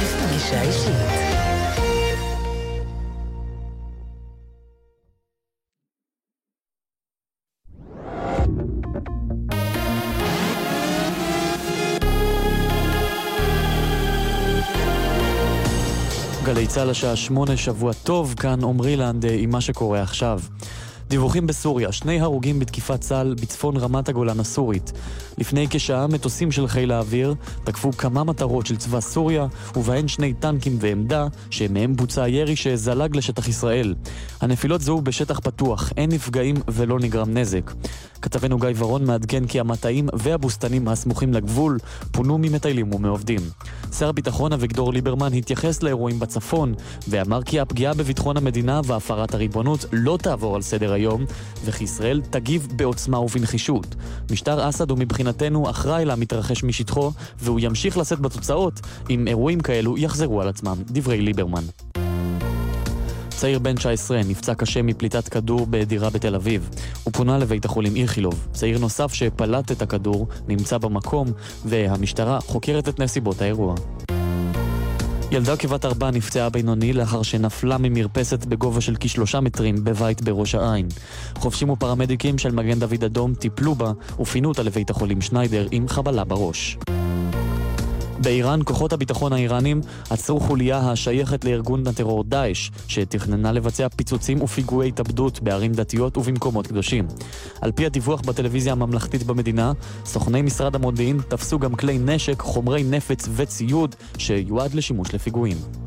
פגישה אישית. גלי צה"ל השעה שמונה, שבוע טוב, כאן עמרי לנד עם מה שקורה עכשיו. דיווחים בסוריה, שני הרוגים בתקיפת צה"ל בצפון רמת הגולן הסורית. לפני כשעה מטוסים של חיל האוויר תקפו כמה מטרות של צבא סוריה, ובהן שני טנקים ועמדה, שמהם בוצע ירי שזלג לשטח ישראל. הנפילות זוהו בשטח פתוח, אין נפגעים ולא נגרם נזק. כתבנו גיא ורון מעדכן כי המטעים והבוסתנים הסמוכים לגבול פונו ממטיילים ומעובדים. שר הביטחון אביגדור ליברמן התייחס לאירועים בצפון, ואמר כי הפגיעה בביטחון המדינה והפרת הריבונות לא תעבור על סדר היום, וכי ישראל תגיב בעוצמה ובנחישות. משטר אסד הוא מבחינתנו אחראי למתרחש משטחו, והוא ימשיך לשאת בתוצאות אם אירועים כאלו יחזרו על עצמם. דברי ליברמן. צעיר בן 19 נפצע קשה מפליטת כדור בדירה בתל אביב. הוא פונה לבית החולים איכילוב. צעיר נוסף שפלט את הכדור נמצא במקום, והמשטרה חוקרת את נסיבות האירוע. ילדה כבת ארבע נפצעה בינוני לאחר שנפלה ממרפסת בגובה של כשלושה מטרים בבית בראש העין. חובשים ופרמדיקים של מגן דוד אדום טיפלו בה ופינו אותה לבית החולים שניידר עם חבלה בראש. באיראן, כוחות הביטחון האיראנים עצרו חוליה השייכת לארגון הטרור דאעש, שתכננה לבצע פיצוצים ופיגועי התאבדות בערים דתיות ובמקומות קדושים. על פי הדיווח בטלוויזיה הממלכתית במדינה, סוכני משרד המודיעין תפסו גם כלי נשק, חומרי נפץ וציוד שיועד לשימוש לפיגועים.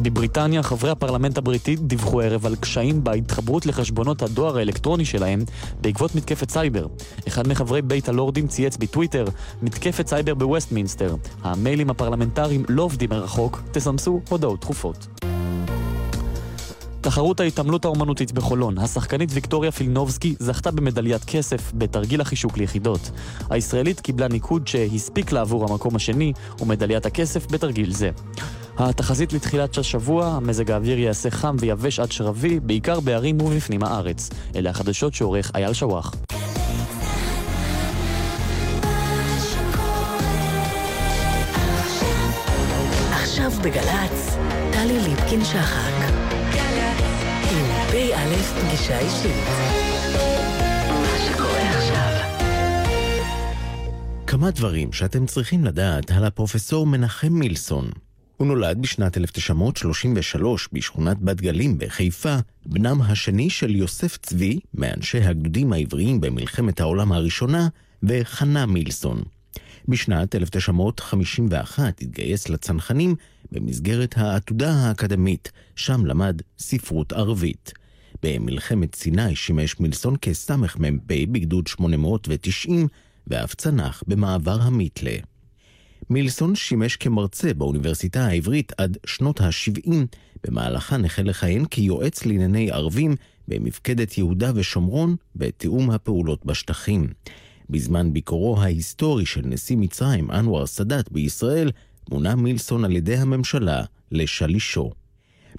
בבריטניה חברי הפרלמנט הבריטי דיווחו הערב על קשיים בהתחברות לחשבונות הדואר האלקטרוני שלהם בעקבות מתקפת סייבר. אחד מחברי בית הלורדים צייץ בטוויטר מתקפת סייבר בווסטמינסטר. המיילים הפרלמנטריים לא עובדים מרחוק, תסמסו הודעות דחופות. תחרות ההתעמלות האומנותית בחולון, השחקנית ויקטוריה פילנובסקי זכתה במדליית כסף בתרגיל החישוק ליחידות. הישראלית קיבלה ניקוד שהספיק לה עבור המקום השני ומדליית הכסף בתרגיל זה. התחזית לתחילת השבוע, המזג האוויר יעשה חם ויבש עד שרבי, בעיקר בערים ובפנים הארץ. אלה החדשות שעורך אייל שוואח. עכשיו בגל"צ, טלי ליפקין-שחק. עם פ"א פגישה אישית. כמה דברים שאתם צריכים לדעת על הפרופסור מנחם מילסון. הוא נולד בשנת 1933 בשכונת בת גלים בחיפה, בנם השני של יוסף צבי, מאנשי הגדודים העבריים במלחמת העולם הראשונה, וחנה מילסון. בשנת 1951 התגייס לצנחנים במסגרת העתודה האקדמית, שם למד ספרות ערבית. במלחמת סיני שימש מילסון כסמ"פ בגדוד 890, ואף צנח במעבר המיתלה. מילסון שימש כמרצה באוניברסיטה העברית עד שנות ה-70, במהלכן החל לכהן כיועץ לענייני ערבים במפקדת יהודה ושומרון בתיאום הפעולות בשטחים. בזמן ביקורו ההיסטורי של נשיא מצרים אנואר סאדאת בישראל, מונה מילסון על ידי הממשלה לשלישו.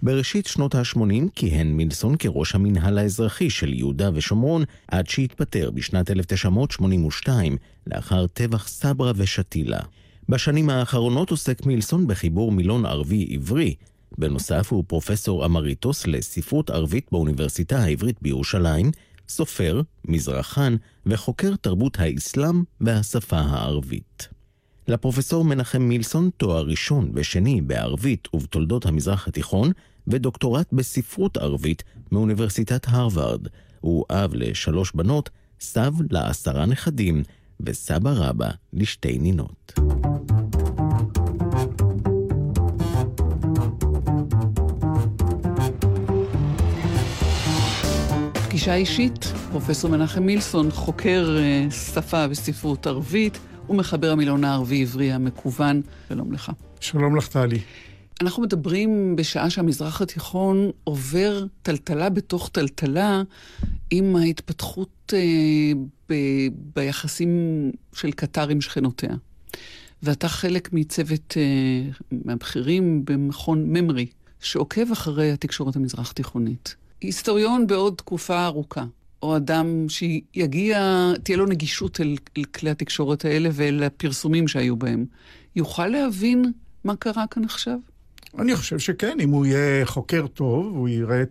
בראשית שנות ה-80 כיהן מילסון כראש המינהל האזרחי של יהודה ושומרון עד שהתפטר בשנת 1982 לאחר טבח סברה ושתילה. בשנים האחרונות עוסק מילסון בחיבור מילון ערבי-עברי. בנוסף הוא פרופסור אמריטוס לספרות ערבית באוניברסיטה העברית בירושלים, סופר, מזרחן וחוקר תרבות האסלאם והשפה הערבית. לפרופסור מנחם מילסון תואר ראשון ושני בערבית ובתולדות המזרח התיכון ודוקטורט בספרות ערבית מאוניברסיטת הרווארד. הוא אב לשלוש בנות, סב לעשרה נכדים וסבא רבא לשתי נינות. פגישה אישית, פרופסור מנחם מילסון, חוקר אה, שפה וספרות ערבית ומחבר המילון הערבי-עברי המקוון. שלום לך. שלום לך, טלי. אנחנו מדברים בשעה שהמזרח התיכון עובר טלטלה בתוך טלטלה עם ההתפתחות אה, ב, ביחסים של קטר עם שכנותיה. ואתה חלק מצוות אה, מהבכירים במכון ממרי, שעוקב אחרי התקשורת המזרח תיכונית. היסטוריון בעוד תקופה ארוכה. או אדם שיגיע, תהיה לו נגישות אל, אל כלי התקשורת האלה ואל הפרסומים שהיו בהם, יוכל להבין מה קרה כאן עכשיו? אני חושב שכן, אם הוא יהיה חוקר טוב, הוא יראה,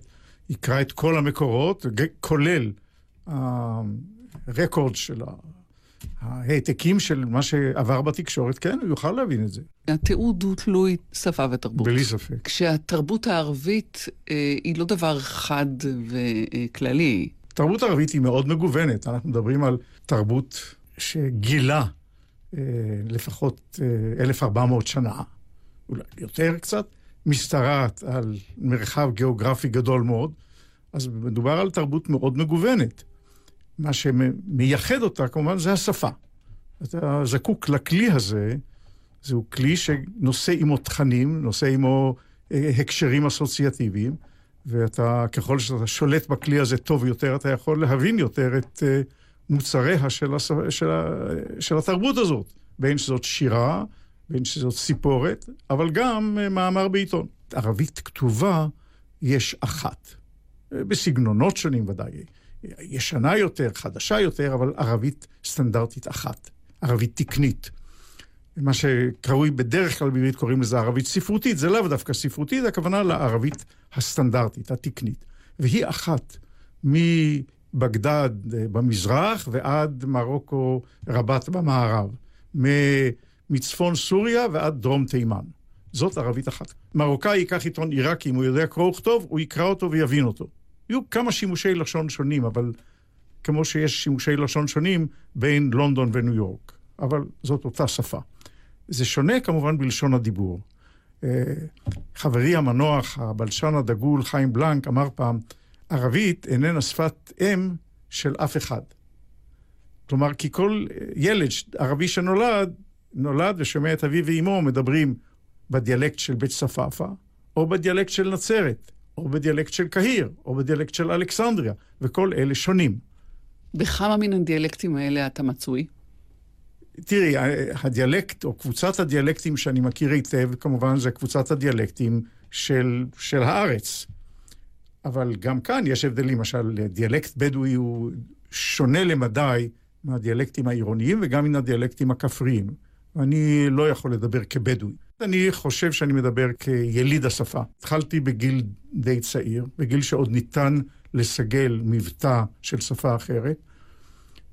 יקרא את כל המקורות, כולל הרקורד של העתקים של מה שעבר בתקשורת, כן, הוא יוכל להבין את זה. התיעוד הוא תלוי שפה ותרבות. בלי ספק. כשהתרבות הערבית אה, היא לא דבר חד וכללי. תרבות ערבית היא מאוד מגוונת. אנחנו מדברים על תרבות שגילה אה, לפחות אה, 1,400 שנה, אולי יותר קצת, משתרעת על מרחב גיאוגרפי גדול מאוד, אז מדובר על תרבות מאוד מגוונת. מה שמייחד אותה, כמובן, זה השפה. אתה זקוק לכלי הזה, זהו כלי שנושא עמו תכנים, נושא עמו אה, הקשרים אסוציאטיביים, ואתה, ככל שאתה שולט בכלי הזה טוב יותר, אתה יכול להבין יותר את אה, מוצריה של, הס... של, ה... של התרבות הזאת, בין שזאת שירה, בין שזאת סיפורת, אבל גם אה, מאמר בעיתון. ערבית כתובה יש אחת, בסגנונות שונים ודאי. ישנה יותר, חדשה יותר, אבל ערבית סטנדרטית אחת, ערבית תקנית. מה שקרוי בדרך כלל בעברית קוראים לזה ערבית ספרותית, זה לאו דווקא ספרותית, הכוונה לערבית הסטנדרטית, התקנית. והיא אחת מבגדד אה, במזרח ועד מרוקו רבת במערב. מצפון סוריה ועד דרום תימן. זאת ערבית אחת. מרוקאי ייקח עיתון עיראקי, אם הוא יודע קרוא וכתוב, הוא יקרא אותו ויבין אותו. יהיו כמה שימושי לשון שונים, אבל כמו שיש שימושי לשון שונים בין לונדון וניו יורק. אבל זאת אותה שפה. זה שונה כמובן בלשון הדיבור. אה, חברי המנוח, הבלשן הדגול חיים בלנק, אמר פעם, ערבית איננה שפת אם של אף אחד. כלומר, כי כל ילד ערבי שנולד, נולד ושומע את אביו ואימו מדברים בדיאלקט של בית צפאפא, או בדיאלקט של נצרת, או בדיאלקט של קהיר, או בדיאלקט של אלכסנדריה, וכל אלה שונים. בכמה מן הדיאלקטים האלה אתה מצוי? תראי, הדיאלקט, או קבוצת הדיאלקטים שאני מכיר היטב, כמובן זה קבוצת הדיאלקטים של, של הארץ. אבל גם כאן יש הבדלים, למשל, דיאלקט בדואי הוא שונה למדי מהדיאלקטים העירוניים וגם מן הדיאלקטים הכפריים. ואני לא יכול לדבר כבדואי. אני חושב שאני מדבר כיליד השפה. התחלתי בגיל די צעיר, בגיל שעוד ניתן לסגל מבטא של שפה אחרת,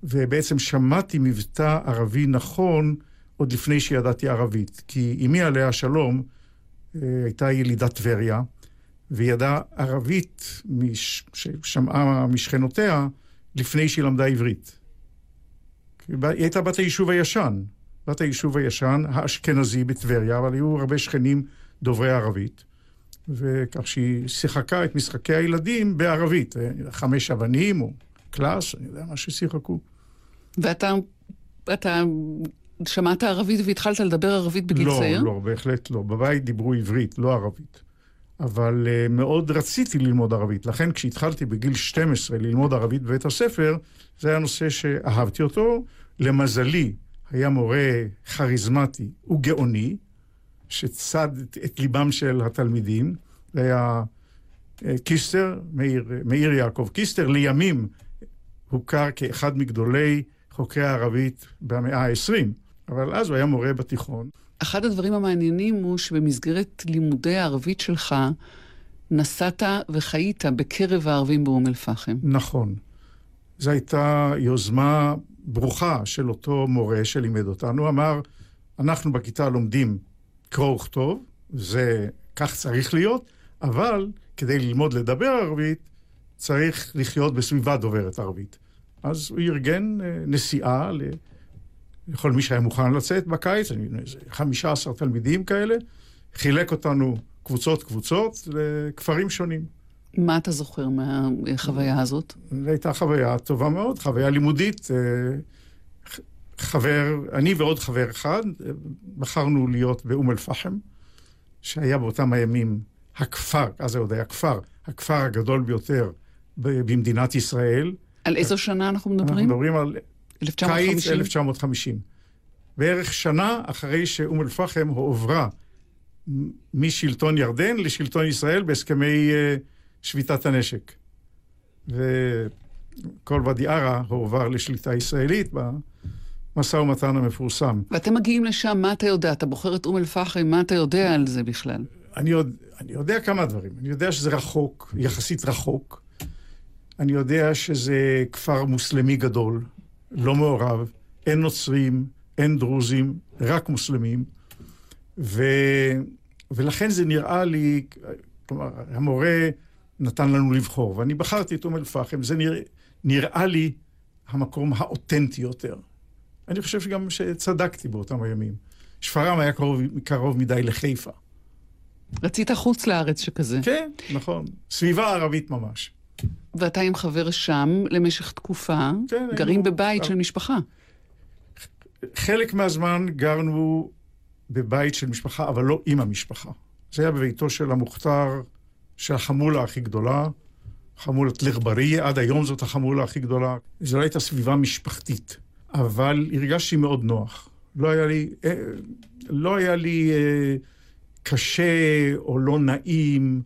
ובעצם שמעתי מבטא ערבי נכון עוד לפני שידעתי ערבית. כי אמי עליה השלום אה, הייתה ילידת טבריה, והיא ידעה ערבית ששמעה משכנותיה לפני שהיא למדה עברית. היא הייתה בת היישוב הישן, בת היישוב הישן, האשכנזי בטבריה, אבל היו הרבה שכנים דוברי ערבית. וכך שהיא שיחקה את משחקי הילדים בערבית, אה, חמש אבנים או קלאס, אני יודע מה ששיחקו. ואתה אתה שמעת ערבית והתחלת לדבר ערבית בגיל לא, צעיר? לא, לא, בהחלט לא. בבית דיברו עברית, לא ערבית. אבל uh, מאוד רציתי ללמוד ערבית. לכן כשהתחלתי בגיל 12 ללמוד ערבית בבית הספר, זה היה נושא שאהבתי אותו. למזלי, היה מורה כריזמטי וגאוני, שצד את ליבם של התלמידים. זה היה אה, קיסטר, מאיר, מאיר יעקב קיסטר, לימים הוכר כאחד מגדולי חוקרי הערבית במאה ה-20, אבל אז הוא היה מורה בתיכון. אחד הדברים המעניינים הוא שבמסגרת לימודי הערבית שלך, נסעת וחיית בקרב הערבים באום אל-פחם. נכון. זו הייתה יוזמה ברוכה של אותו מורה שלימד אותנו. אמר, אנחנו בכיתה לומדים קרוא וכתוב, זה כך צריך להיות, אבל כדי ללמוד לדבר ערבית, צריך לחיות בסביבה דוברת ערבית. אז הוא ארגן אה, נסיעה לכל מי שהיה מוכן לצאת בקיץ, אני יודע, איזה 15 תלמידים כאלה, חילק אותנו קבוצות-קבוצות לכפרים שונים. מה אתה זוכר מהחוויה הזאת? זו הייתה חוויה טובה מאוד, חוויה לימודית. אה, חבר, אני ועוד חבר אחד, בחרנו להיות באום אל-פחם, שהיה באותם הימים הכפר, אז זה עוד היה כפר, הכפר הגדול ביותר במדינת ישראל. על איזו שנה אנחנו מדברים? אנחנו מדברים על 1950. קיץ 1950. בערך שנה אחרי שאום אל-פחם הועברה משלטון ירדן לשלטון ישראל בהסכמי uh, שביתת הנשק. כל ואדי ערה הועבר לשליטה ישראלית במשא ומתן המפורסם. ואתם מגיעים לשם, מה אתה יודע? אתה בוחר את אום אל-פחם, מה אתה יודע על זה בכלל? אני, יודע, אני יודע כמה דברים. אני יודע שזה רחוק, יחסית רחוק. אני יודע שזה כפר מוסלמי גדול, לא מעורב, אין נוצרים, אין דרוזים, רק מוסלמים. ו... ולכן זה נראה לי, כלומר, המורה נתן לנו לבחור, ואני בחרתי את אום אל-פחם, זה נראה, נראה לי המקום האותנטי יותר. אני חושב שגם שצדקתי באותם הימים. שפרעם היה קרוב, קרוב מדי לחיפה. רצית חוץ לארץ שכזה. כן, נכון. סביבה ערבית ממש. ואתה עם חבר שם למשך תקופה, כן, גרים היינו... בבית של משפחה. חלק מהזמן גרנו בבית של משפחה, אבל לא עם המשפחה. זה היה בביתו של המוכתר, של החמולה הכי גדולה, חמולת לרבריה, עד היום זאת החמולה הכי גדולה. זו לא הייתה סביבה משפחתית, אבל הרגשתי מאוד נוח. לא היה לי, אה, לא היה לי אה, קשה או לא נעים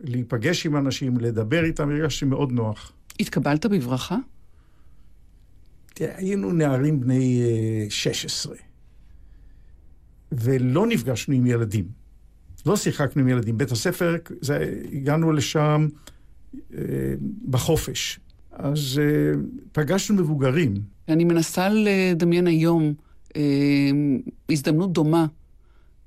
להיפגש עם אנשים, לדבר איתם, הרגשתי מאוד נוח. התקבלת בברכה? תראה, היינו נערים בני 16, אה, ולא נפגשנו עם ילדים. לא שיחקנו עם ילדים. בית הספר, זה, הגענו לשם אה, בחופש. אז אה, פגשנו מבוגרים. אני מנסה לדמיין היום אה, הזדמנות דומה,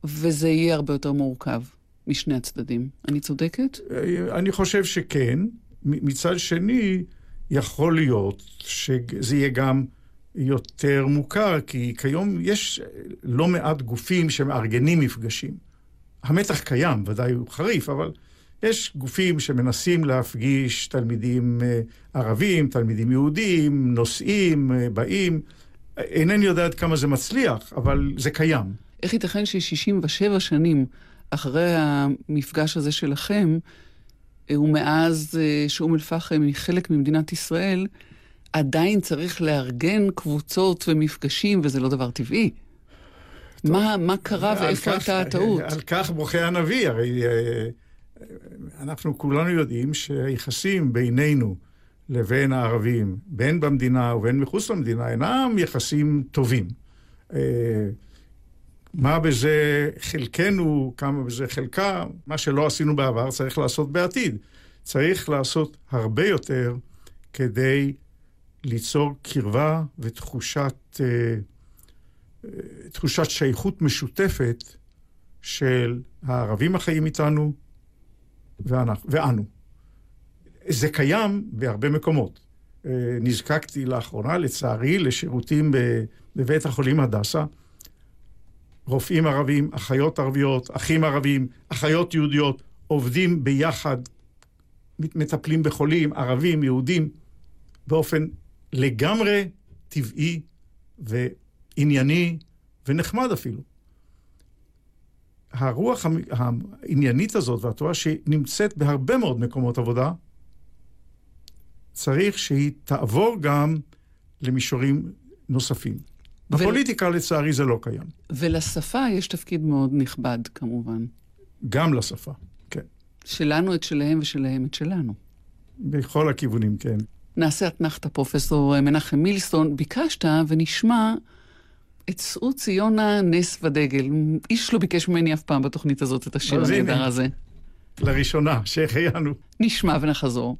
וזה יהיה הרבה יותר מורכב משני הצדדים. אני צודקת? אה, אני חושב שכן. מצד שני, יכול להיות שזה יהיה גם יותר מוכר, כי כיום יש לא מעט גופים שמארגנים מפגשים. המתח קיים, ודאי הוא חריף, אבל יש גופים שמנסים להפגיש תלמידים אה, ערבים, תלמידים יהודים, נוסעים, אה, באים. אינני יודע עד כמה זה מצליח, אבל זה קיים. איך ייתכן ש-67 שנים אחרי המפגש הזה שלכם, אה, ומאז שאום אל-פחם היא חלק ממדינת ישראל, עדיין צריך לארגן קבוצות ומפגשים, וזה לא דבר טבעי. מה, מה קרה ואיפה כך, הייתה הטעות? על כך בוכה הנביא, הרי אה, אנחנו כולנו יודעים שהיחסים בינינו לבין הערבים, בין במדינה ובין מחוץ למדינה, אינם יחסים טובים. אה, מה בזה חלקנו, כמה בזה חלקה, מה שלא עשינו בעבר צריך לעשות בעתיד. צריך לעשות הרבה יותר כדי ליצור קרבה ותחושת אה, תחושת שייכות משותפת של הערבים החיים איתנו ואנחנו, ואנו. זה קיים בהרבה מקומות. אה, נזקקתי לאחרונה, לצערי, לשירותים בבית החולים הדסה. רופאים ערבים, אחיות ערביות, אחים ערבים, אחיות יהודיות, עובדים ביחד, מטפלים בחולים, ערבים, יהודים, באופן לגמרי טבעי ו... ענייני ונחמד אפילו. הרוח העניינית הזאת והתורה שנמצאת בהרבה מאוד מקומות עבודה, צריך שהיא תעבור גם למישורים נוספים. ו... בפוליטיקה לצערי זה לא קיים. ולשפה יש תפקיד מאוד נכבד כמובן. גם לשפה, כן. שלנו את שלהם ושלהם את שלנו. בכל הכיוונים, כן. נעשה אתנחתא, פרופסור מנחם מילסון. ביקשת ונשמע שאו ציונה נס ודגל. איש לא ביקש ממני אף פעם בתוכנית הזאת את השיר הנהדר הזה. לראשונה, שהחיינו. נשמע ונחזור.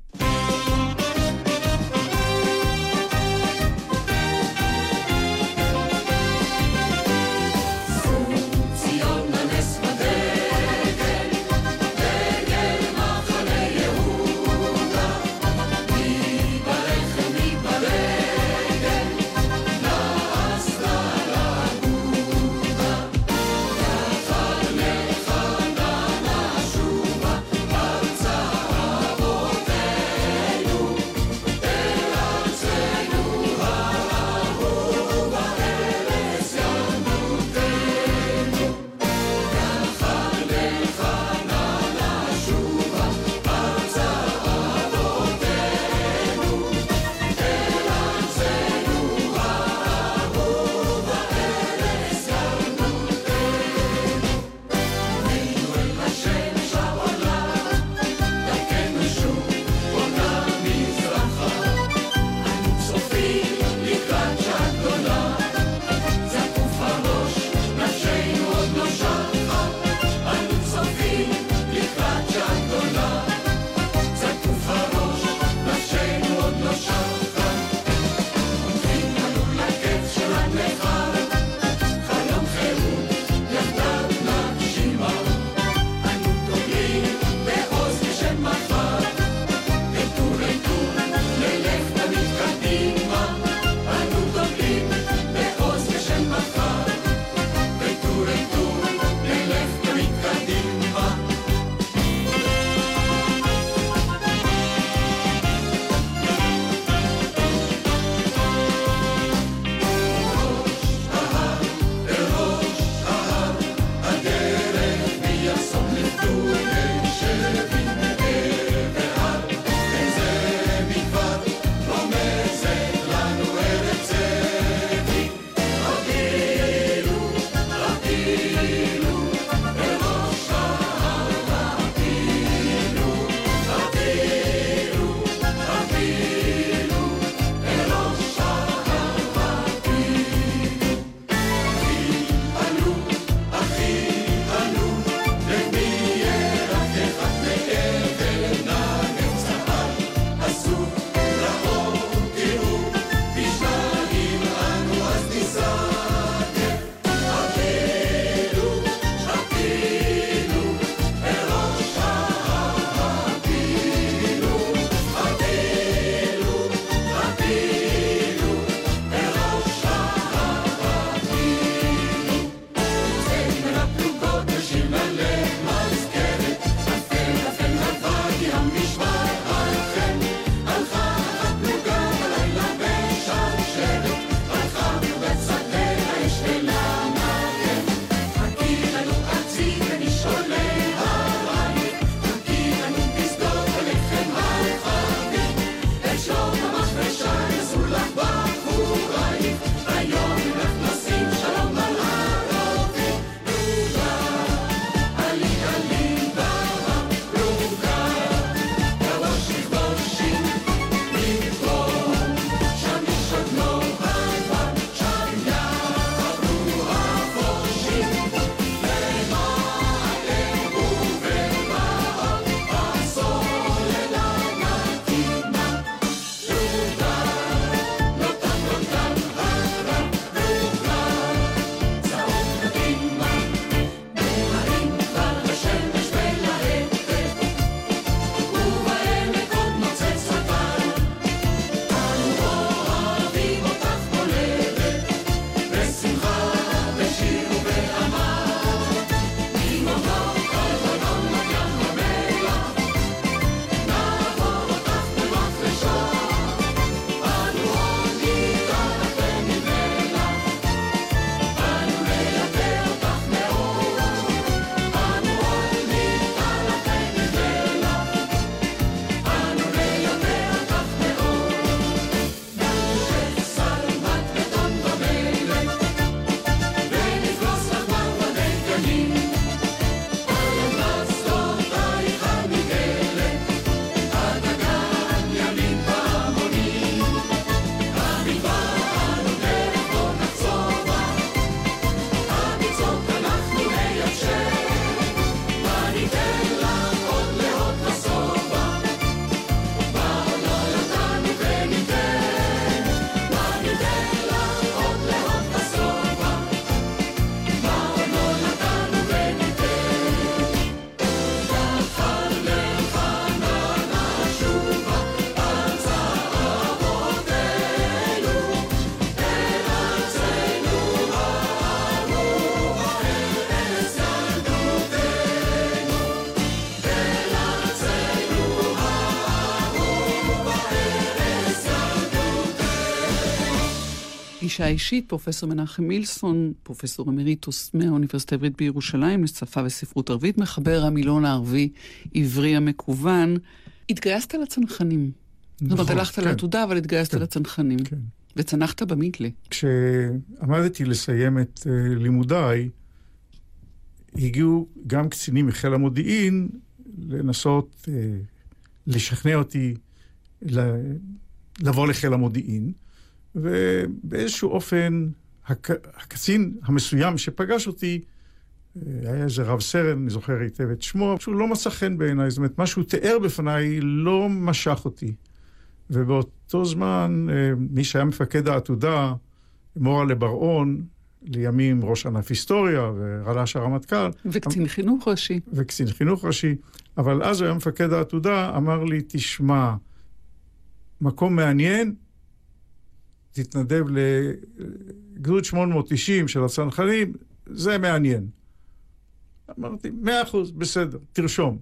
פגישה אישית, פרופסור מנחם מילסון, פרופסור אמריטוס מהאוניברסיטה העברית בירושלים לשפה וספרות ערבית, מחבר המילון הערבי עברי המקוון. התגייסת לצנחנים. נכון, זאת אומרת, נכון, הלכת כן. לעתודה, אבל התגייסת כן, לצנחנים. כן. וצנחת במיתלה. כשעמדתי לסיים את uh, לימודיי, הגיעו גם קצינים מחיל המודיעין לנסות uh, לשכנע אותי לבוא לחיל המודיעין. ובאיזשהו אופן, הק... הקצין המסוים שפגש אותי, אה, היה איזה רב סרן, אני זוכר היטב את שמו, שהוא לא מצא חן בעיניי, זאת אומרת, מה שהוא תיאר בפניי לא משך אותי. ובאותו זמן, אה, מי שהיה מפקד העתודה, מורלה בר-און, לימים ראש ענף היסטוריה ורל"ש הרמטכ"ל. וקצין חינוך ראשי. וקצין חינוך ראשי. אבל אז הוא היה מפקד העתודה, אמר לי, תשמע, מקום מעניין, תתנדב לגדוד 890 של הצנחנים, זה מעניין. אמרתי, מאה אחוז, בסדר, תרשום.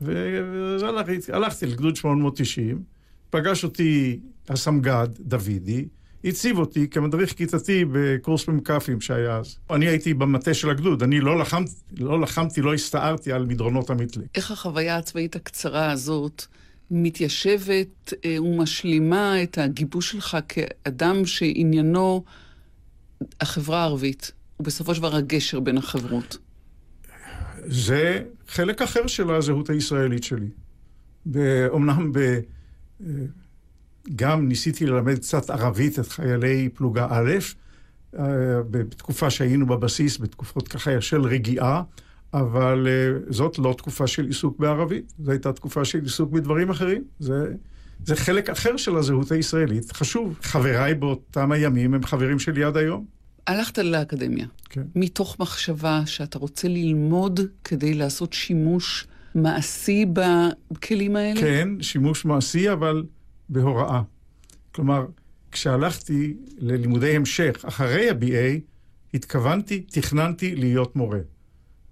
ואז הלכתי, הלכתי לגדוד 890, פגש אותי הסמג"ד, דוידי, הציב אותי כמדריך כיתתי בקורס מ"כים שהיה אז. אני הייתי במטה של הגדוד, אני לא לחמתי, לא לחמתי, לא הסתערתי על מדרונות המתלה. איך החוויה הצבאית הקצרה הזאת מתיישבת אה, ומשלימה את הגיבוש שלך כאדם שעניינו החברה הערבית. הוא בסופו של דבר הגשר בין החברות. זה חלק אחר של הזהות הישראלית שלי. אומנם ב... גם ניסיתי ללמד קצת ערבית את חיילי פלוגה א', אה, בתקופה שהיינו בבסיס, בתקופות ככה של רגיעה, אבל אה, זאת לא תקופה של עיסוק בערבית, זו הייתה תקופה של עיסוק בדברים אחרים. זה, זה חלק אחר של הזהות הישראלית, חשוב. חבריי באותם הימים הם חברים שלי עד היום. הלכת לאקדמיה, כן. מתוך מחשבה שאתה רוצה ללמוד כדי לעשות שימוש מעשי בכלים האלה? כן, שימוש מעשי, אבל בהוראה. כלומר, כשהלכתי ללימודי המשך אחרי ה-BA, התכוונתי, תכננתי להיות מורה.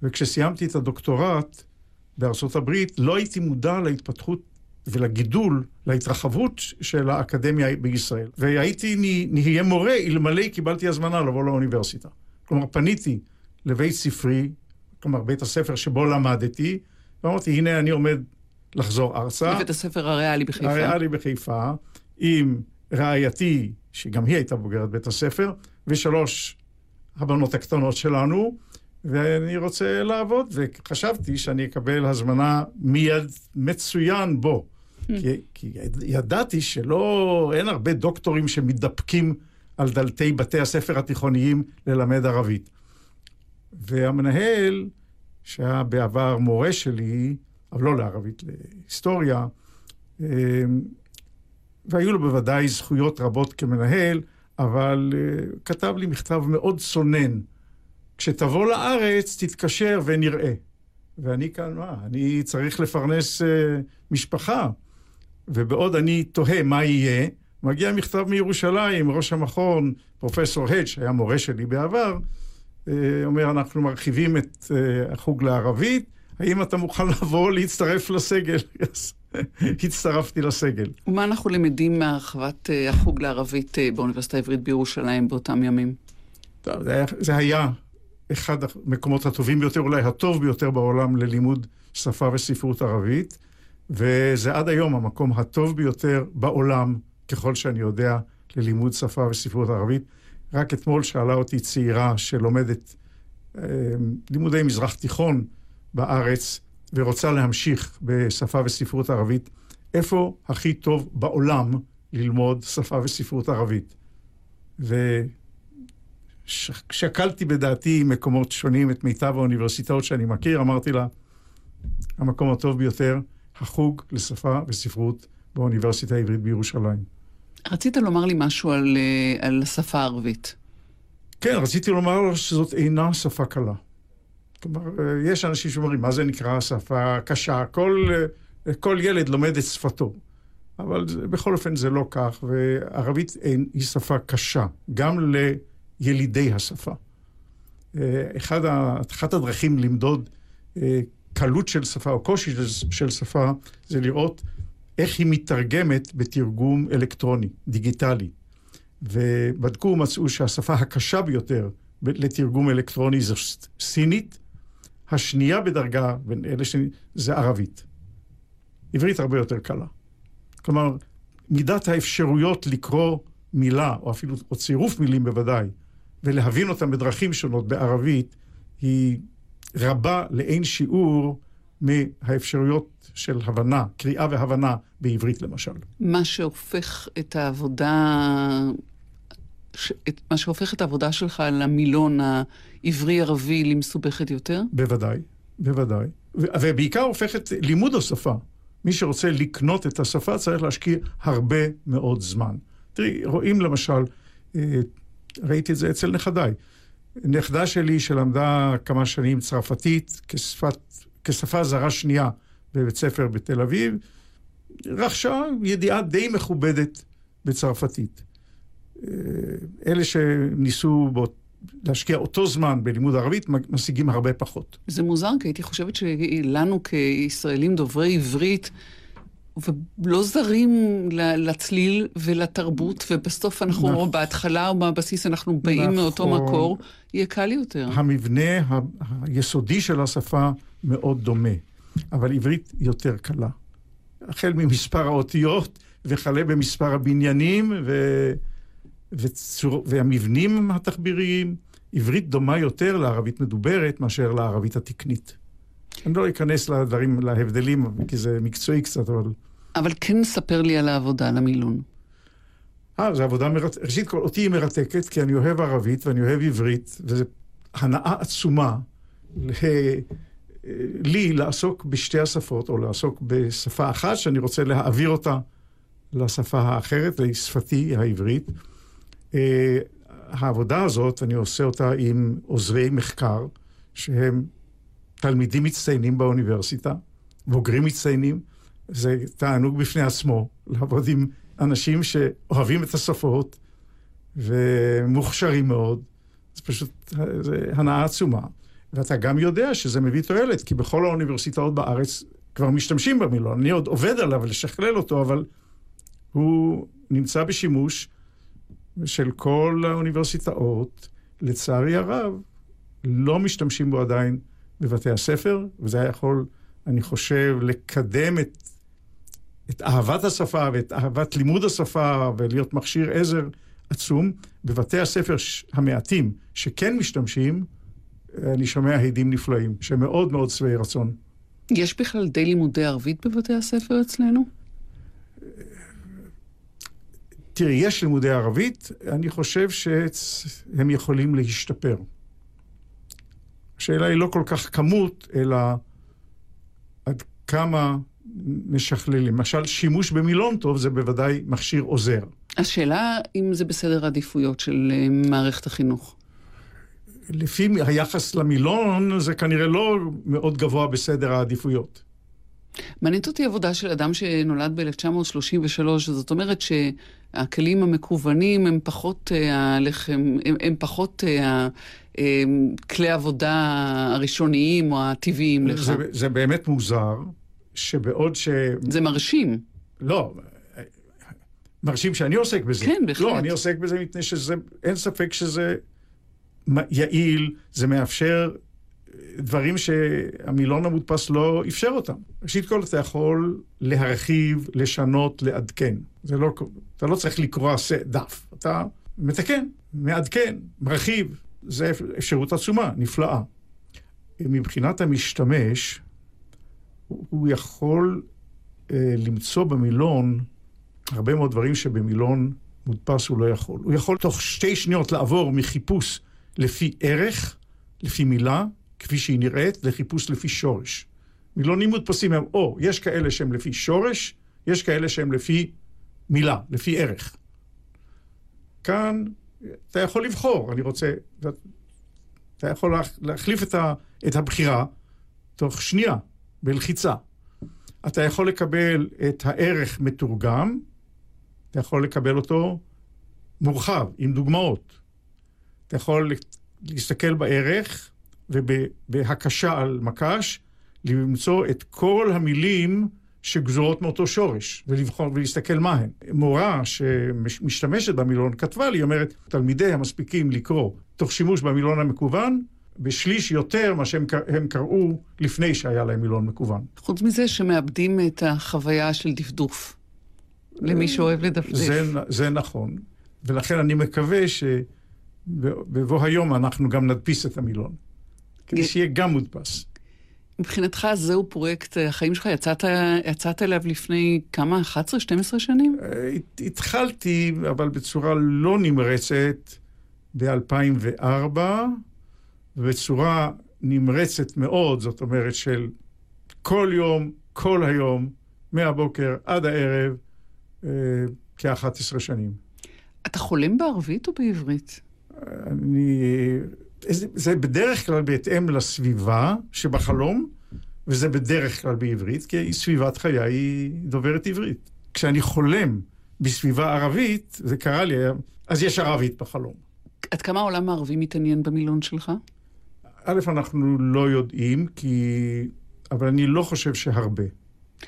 וכשסיימתי את הדוקטורט בארצות הברית, לא הייתי מודע להתפתחות ולגידול, להתרחבות של האקדמיה בישראל. והייתי נהיה מורה אלמלא קיבלתי הזמנה לבוא לאוניברסיטה. כלומר, פניתי לבית ספרי, כלומר, בית הספר שבו למדתי, ואמרתי, הנה אני עומד לחזור ארצה. בבית הספר הריאלי בחיפה. הריאלי בחיפה, עם רעייתי, שגם היא הייתה בוגרת בית הספר, ושלוש הבנות הקטנות שלנו, ואני רוצה לעבוד, וחשבתי שאני אקבל הזמנה מיד מצוין בו. Hmm. כי, כי ידעתי שלא, אין הרבה דוקטורים שמתדפקים על דלתי בתי הספר התיכוניים ללמד ערבית. והמנהל, שהיה בעבר מורה שלי, אבל לא לערבית, להיסטוריה, אמ, והיו לו בוודאי זכויות רבות כמנהל, אבל אה, כתב לי מכתב מאוד צונן. כשתבוא לארץ, תתקשר ונראה. ואני כאן, מה, אני צריך לפרנס uh, משפחה. ובעוד אני תוהה מה יהיה, מגיע מכתב מירושלים, ראש המכון, פרופסור הד, שהיה מורה שלי בעבר, uh, אומר, אנחנו מרחיבים את uh, החוג לערבית, האם אתה מוכן לבוא להצטרף לסגל? הצטרפתי לסגל. ומה אנחנו למדים מהרחבת uh, החוג לערבית uh, באוניברסיטה העברית בירושלים באותם ימים? זה היה, זה היה אחד המקומות הטובים ביותר, אולי הטוב ביותר בעולם ללימוד שפה וספרות ערבית, וזה עד היום המקום הטוב ביותר בעולם, ככל שאני יודע, ללימוד שפה וספרות ערבית. רק אתמול שאלה אותי צעירה שלומדת אה, לימודי מזרח תיכון בארץ, ורוצה להמשיך בשפה וספרות ערבית, איפה הכי טוב בעולם ללמוד שפה וספרות ערבית? ושקלתי בדעתי מקומות שונים את מיטב האוניברסיטאות שאני מכיר, אמרתי לה, המקום הטוב ביותר, החוג לשפה וספרות באוניברסיטה העברית בירושלים. רצית לומר לי משהו על, אה, על השפה הערבית. כן, רציתי לומר שזאת אינה שפה קלה. כלומר, אה, יש אנשים שאומרים, מה זה נקרא שפה קשה? כל, אה, כל ילד לומד את שפתו. אבל בכל אופן זה לא כך, וערבית היא שפה קשה, גם לילידי השפה. אה, אחד, אחת הדרכים למדוד קלות של שפה או קושי של שפה, זה לראות איך היא מתרגמת בתרגום אלקטרוני, דיגיטלי. ובדקו ומצאו שהשפה הקשה ביותר לתרגום אלקטרוני זו סינית, השנייה בדרגה בין אלה ש... זה ערבית. עברית הרבה יותר קלה. כלומר, מידת האפשרויות לקרוא מילה, או אפילו או צירוף מילים בוודאי, ולהבין אותם בדרכים שונות בערבית, היא רבה לאין שיעור מהאפשרויות של הבנה, קריאה והבנה בעברית למשל. מה שהופך את העבודה ש... את מה שהופך את העבודה שלך למילון העברי-ערבי למסובכת יותר? בוודאי, בוודאי. ו... ובעיקר הופך את לימוד השפה. מי שרוצה לקנות את השפה צריך להשקיע הרבה מאוד זמן. תראי, רואים למשל, אה, ראיתי את זה אצל נכדיי. נכדה שלי שלמדה כמה שנים צרפתית כשפת, כשפה זרה שנייה בבית ספר בתל אביב, רכשה ידיעה די מכובדת בצרפתית. אה, אלה שניסו בו, להשקיע אותו זמן בלימוד ערבית, משיגים הרבה פחות. זה מוזר, כי הייתי חושבת שלנו כישראלים דוברי עברית, ולא זרים לצליל ולתרבות, ובסוף אנחנו, נכון. בהתחלה או בבסיס אנחנו באים נכון. מאותו מקור, יהיה קל יותר. המבנה היסודי של השפה מאוד דומה, אבל עברית יותר קלה. החל ממספר האותיות וכלה במספר הבניינים, ו... וצור... והמבנים התחביריים, עברית דומה יותר לערבית מדוברת מאשר לערבית התקנית. אני לא אכנס לדברים, להבדלים, כי זה מקצועי קצת, אבל... אבל כן ספר לי על העבודה, על המילון. אה, זו עבודה מרתקת. ראשית כל, אותי היא מרתקת, כי אני אוהב ערבית ואני אוהב עברית, וזו הנאה עצומה לי לעסוק בשתי השפות, או לעסוק בשפה אחת, שאני רוצה להעביר אותה לשפה האחרת, לשפתי העברית. אה, העבודה הזאת, אני עושה אותה עם עוזרי מחקר, שהם תלמידים מצטיינים באוניברסיטה, בוגרים מצטיינים. זה תענוג בפני עצמו, לעבוד עם אנשים שאוהבים את השפות ומוכשרים מאוד. זה פשוט, זה הנאה עצומה. ואתה גם יודע שזה מביא תועלת, כי בכל האוניברסיטאות בארץ כבר משתמשים במילון. אני עוד עובד עליו לשכלל אותו, אבל הוא נמצא בשימוש של כל האוניברסיטאות. לצערי הרב, לא משתמשים בו עדיין בבתי הספר, וזה היה יכול, אני חושב, לקדם את, את אהבת השפה ואת אהבת לימוד השפה ולהיות מכשיר עזר עצום. בבתי הספר המעטים שכן משתמשים, אני שומע הדים נפלאים, שמאוד מאוד שבעי רצון. יש בכלל די לימודי ערבית בבתי הספר אצלנו? תראי, יש לימודי ערבית, אני חושב שהם יכולים להשתפר. השאלה היא לא כל כך כמות, אלא עד כמה משכללים. למשל, שימוש במילון טוב זה בוודאי מכשיר עוזר. השאלה אם זה בסדר העדיפויות של אה, מערכת החינוך. לפי היחס למילון, זה כנראה לא מאוד גבוה בסדר העדיפויות. מעניינת אותי עבודה של אדם שנולד ב-1933, זאת אומרת שהכלים המקוונים הם פחות אה, הלחם, הם, הם פחות אה, כלי עבודה הראשוניים או הטבעיים לך. זה, זה באמת מוזר, שבעוד ש... זה מרשים. לא, מרשים שאני עוסק בזה. כן, בהחלט. לא, אני עוסק בזה מפני שזה, אין ספק שזה יעיל, זה מאפשר דברים שהמילון המודפס לא אפשר אותם. ראשית כל, אתה יכול להרחיב, לשנות, לעדכן. זה לא, אתה לא צריך לקרוא דף, אתה מתקן, מעדכן, מרחיב. זו אפשרות עצומה, נפלאה. מבחינת המשתמש, הוא יכול אה, למצוא במילון הרבה מאוד דברים שבמילון מודפס הוא לא יכול. הוא יכול תוך שתי שניות לעבור מחיפוש לפי ערך, לפי מילה, כפי שהיא נראית, לחיפוש לפי שורש. מילונים מודפסים הם או יש כאלה שהם לפי שורש, יש כאלה שהם לפי מילה, לפי ערך. כאן אתה יכול לבחור, אני רוצה, אתה יכול להחליף את, ה, את הבחירה תוך שנייה, בלחיצה. אתה יכול לקבל את הערך מתורגם, אתה יכול לקבל אותו מורחב, עם דוגמאות. אתה יכול להסתכל בערך ובהקשה על מקש, למצוא את כל המילים שגזורות מאותו שורש, ולבחור ולהסתכל מה הן. מורה שמשתמשת במילון כתבה לי, אומרת, תלמידי המספיקים לקרוא תוך שימוש במילון המקוון, בשליש יותר מה שהם קראו לפני שהיה להם מילון מקוון. חוץ מזה שמאבדים את החוויה של דפדוף, למי שאוהב לדפדף. זה, זה נכון, ולכן אני מקווה ש... בבוא היום אנחנו גם נדפיס את המילון, כדי שיהיה גם מודפס. מבחינתך זהו פרויקט החיים שלך? יצאת, יצאת אליו לפני כמה? 11-12 שנים? אה, התחלתי, אבל בצורה לא נמרצת, ב-2004, ובצורה נמרצת מאוד, זאת אומרת של כל יום, כל היום, מהבוקר עד הערב, אה, כ-11 שנים. אתה חולם בערבית או בעברית? אני... זה, בדרך כלל בהתאם לסביבה שבחלום, וזה בדרך כלל בעברית, כי סביבת חיי היא דוברת עברית. כשאני חולם בסביבה ערבית, זה קרה לי, אז יש ערבית בחלום. עד כמה העולם הערבי מתעניין במילון שלך? א', אנחנו לא יודעים, כי... אבל אני לא חושב שהרבה.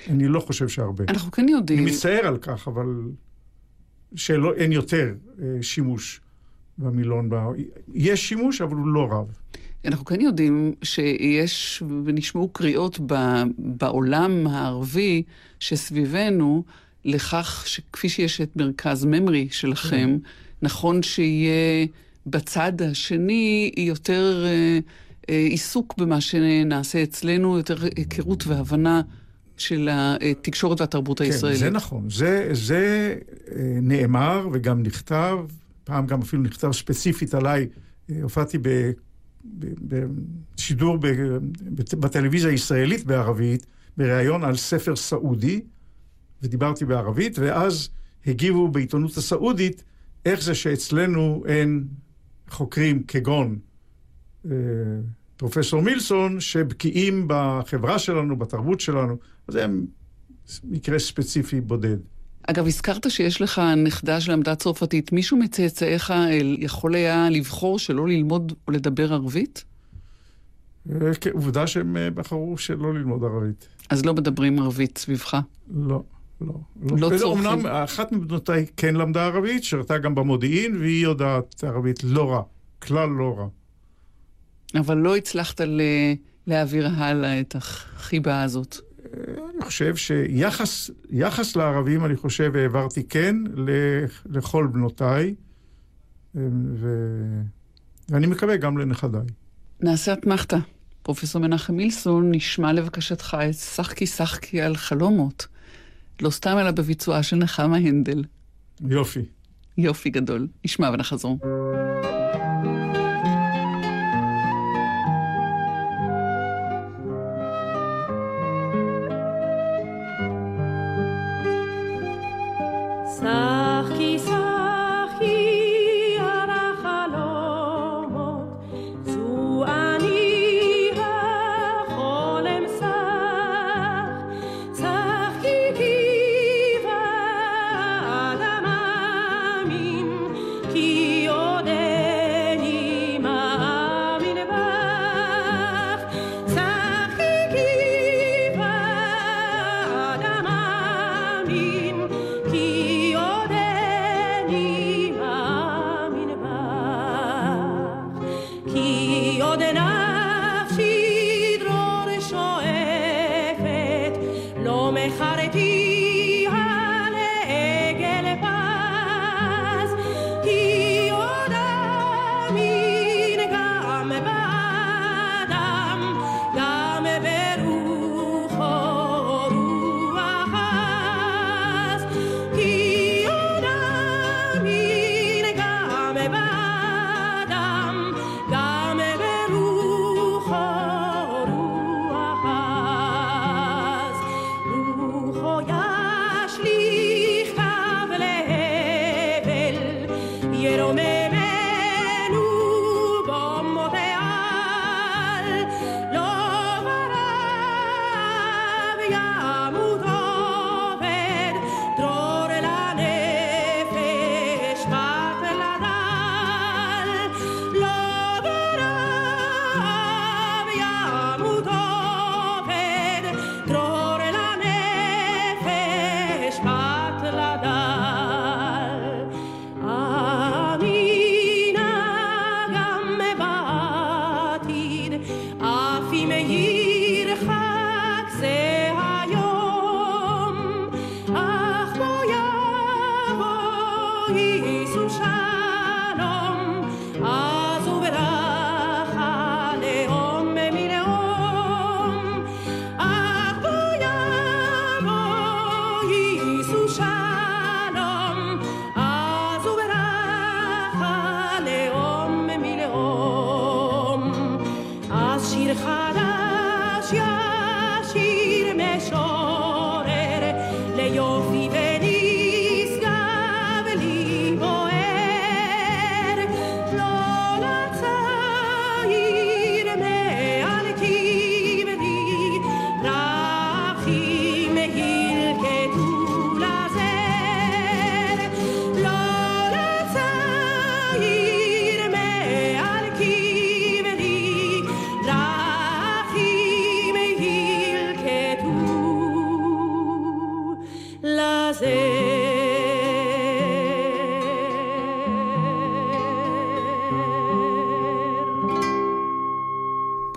אני לא חושב שהרבה. אנחנו כן יודעים. אני מצטער על כך, אבל שאין יותר אה, שימוש. במילון. יש שימוש, אבל הוא לא רב. אנחנו כן יודעים שיש, ונשמעו קריאות ב, בעולם הערבי שסביבנו, לכך שכפי שיש את מרכז ממרי שלכם, כן. נכון שיהיה בצד השני יותר אה, אה, עיסוק במה שנעשה אצלנו, יותר היכרות והבנה של התקשורת והתרבות הישראלית. כן, זה נכון. זה, זה אה, נאמר וגם נכתב, פעם גם אפילו נכתב ספציפית עליי. אה, הופעתי בשידור בטלוויזיה הישראלית בערבית, בריאיון על ספר סעודי, ודיברתי בערבית, ואז הגיבו בעיתונות הסעודית איך זה שאצלנו אין חוקרים כגון אה, פרופסור מילסון, שבקיאים בחברה שלנו, בתרבות שלנו. זה מקרה ספציפי בודד. אגב, הזכרת שיש לך נכדה שלמדה צרפתית. מישהו מצאצאיך יכול היה לבחור שלא ללמוד או לדבר ערבית? אה, כן, עובדה שהם אה, בחרו שלא ללמוד ערבית. אז לא מדברים ערבית סביבך? לא, לא. לא, לא צורכים. אמנם אחת מבנותיי כן למדה ערבית, שירתה גם במודיעין, והיא יודעת ערבית לא רע, כלל לא רע. אבל לא הצלחת להעביר הלאה את החיבה הזאת. אני חושב שיחס לערבים, אני חושב, העברתי כן לכל בנותיי, ו... ואני מקווה גם לנכדיי. נעשה אתמחתה. פרופסור מנחם מילסון נשמע לבקשתך את שחקי שחקי על חלומות. לא סתם אלא בביצועה של נחמה הנדל. יופי. יופי גדול. נשמע ונחזור.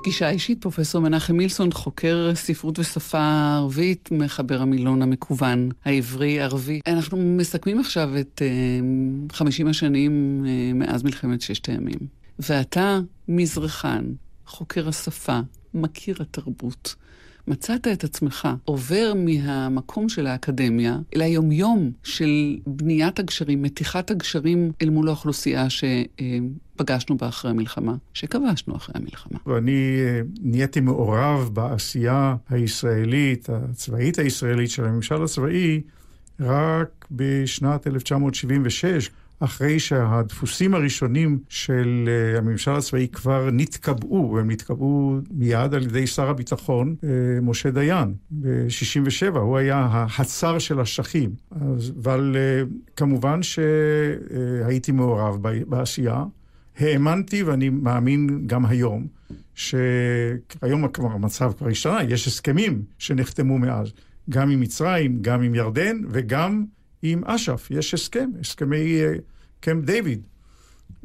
פגישה אישית, פרופסור מנחם מילסון, חוקר ספרות ושפה ערבית, מחבר המילון המקוון העברי-ערבי. אנחנו מסכמים עכשיו את uh, 50 השנים uh, מאז מלחמת ששת הימים. ואתה מזרחן, חוקר השפה, מכיר התרבות. מצאת את עצמך עובר מהמקום של האקדמיה אל היומיום של בניית הגשרים, מתיחת הגשרים אל מול האוכלוסייה שפגשנו בה אחרי המלחמה, שכבשנו אחרי המלחמה. ואני אה, נהייתי מעורב בעשייה הישראלית, הצבאית הישראלית של הממשל הצבאי, רק בשנת 1976, אחרי שהדפוסים הראשונים של אה, הממשל הצבאי כבר נתקבעו, והם נתקבעו מיד על ידי שר הביטחון, אה, משה דיין, ב-67', הוא היה הצר של השטחים. אבל אה, כמובן שהייתי מעורב בעשייה. האמנתי, ואני מאמין גם היום, שהיום המצב כבר השתנה, יש הסכמים שנחתמו מאז, גם עם מצרים, גם עם ירדן וגם עם אש"ף. יש הסכם, הסכמי אה, קמפ דיוויד,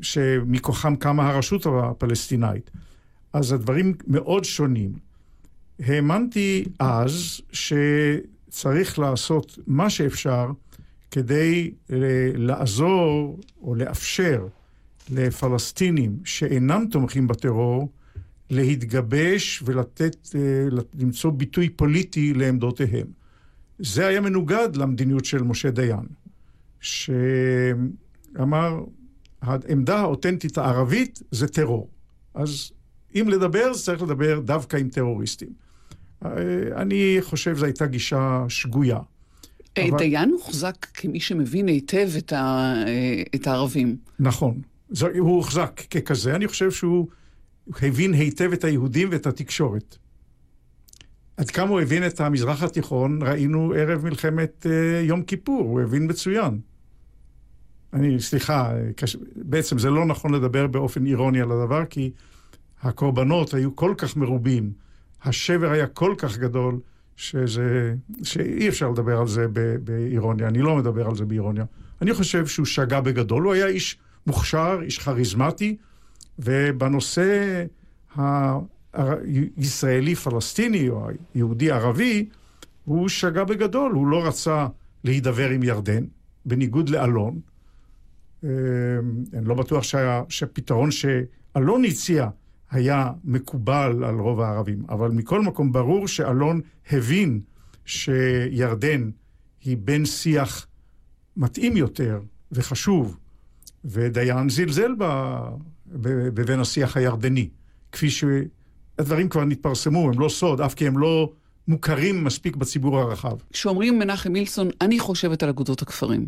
שמכוחם קמה הרשות הפלסטינאית. אז הדברים מאוד שונים. האמנתי אז שצריך לעשות מה שאפשר כדי אה, לעזור או לאפשר לפלסטינים שאינם תומכים בטרור להתגבש ולתת, אה, למצוא ביטוי פוליטי לעמדותיהם. זה היה מנוגד למדיניות של משה דיין, שאמר, העמדה האותנטית הערבית זה טרור. אז אם לדבר, צריך לדבר דווקא עם טרוריסטים. אני חושב שזו הייתה גישה שגויה. אה, אבל... דיין הוחזק כמי שמבין היטב את, ה... אה, את הערבים. נכון. הוא הוחזק ככזה. אני חושב שהוא הבין היטב את היהודים ואת התקשורת. עד כמה הוא הבין את המזרח התיכון, ראינו ערב מלחמת uh, יום כיפור, הוא הבין מצוין. אני, סליחה, קש... בעצם זה לא נכון לדבר באופן אירוני על הדבר, כי הקורבנות היו כל כך מרובים, השבר היה כל כך גדול, שזה, שאי אפשר לדבר על זה באירוניה. אני לא מדבר על זה באירוניה. אני חושב שהוא שגה בגדול, הוא היה איש מוכשר, איש כריזמטי, ובנושא הישראלי-פלסטיני או היהודי-ערבי, הוא שגה בגדול, הוא לא רצה להידבר עם ירדן, בניגוד לאלון. אמ, אני לא בטוח שהיה, שהפתרון שאלון הציע היה מקובל על רוב הערבים, אבל מכל מקום ברור שאלון הבין שירדן היא בין שיח מתאים יותר וחשוב ודיין זלזל בבין השיח הירדני, כפי שהדברים כבר נתפרסמו, הם לא סוד, אף כי הם לא מוכרים מספיק בציבור הרחב. כשאומרים מנחם מילסון, אני חושבת על אגודות הכפרים.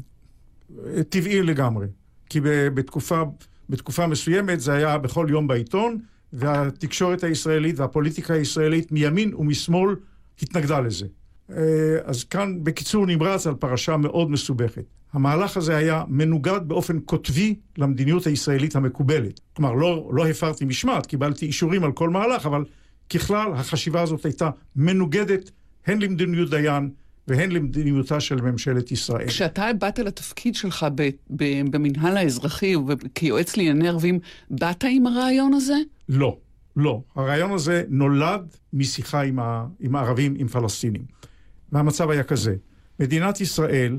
טבעי לגמרי, כי בתקופה, בתקופה מסוימת זה היה בכל יום בעיתון, והתקשורת הישראלית והפוליטיקה הישראלית מימין ומשמאל התנגדה לזה. אה, אז כאן בקיצור נמרץ על פרשה מאוד מסובכת. המהלך הזה היה מנוגד באופן קוטבי למדיניות הישראלית המקובלת. כלומר, לא, לא הפרתי משמעת, קיבלתי אישורים על כל מהלך, אבל ככלל החשיבה הזאת הייתה מנוגדת הן למדיניות דיין והן למדיניותה של ממשלת ישראל. כשאתה באת לתפקיד שלך ב, ב, במנהל האזרחי וכיועץ לענייני ערבים, באת עם הרעיון הזה? לא, לא. הרעיון הזה נולד משיחה עם, ה, עם הערבים, עם פלסטינים. והמצב היה כזה, מדינת ישראל,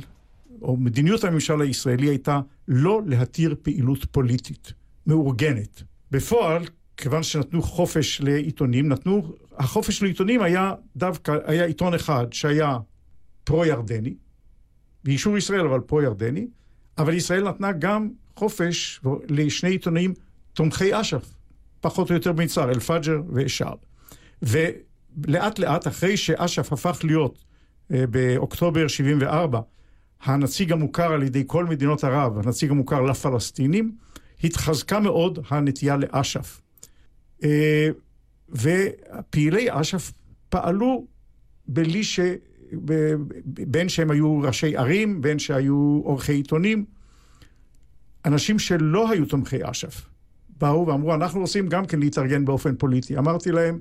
או מדיניות הממשל הישראלי הייתה לא להתיר פעילות פוליטית מאורגנת. בפועל, כיוון שנתנו חופש לעיתונים, נתנו, החופש לעיתונים היה דווקא, היה עיתון אחד שהיה פרו-ירדני, באישור ישראל אבל פרו-ירדני, אבל ישראל נתנה גם חופש לשני עיתונאים תומכי אש"ף, פחות או יותר במצר, אל-פג'ר ושער. ולאט לאט, אחרי שאש"ף הפך להיות אה, באוקטובר 74, הנציג המוכר על ידי כל מדינות ערב, הנציג המוכר לפלסטינים, התחזקה מאוד הנטייה לאש"ף. אה, ופעילי אש"ף פעלו בלי ש... בין שהם היו ראשי ערים, בין שהיו עורכי עיתונים, אנשים שלא היו תומכי אש"ף, באו ואמרו, אנחנו רוצים גם כן להתארגן באופן פוליטי. אמרתי להם,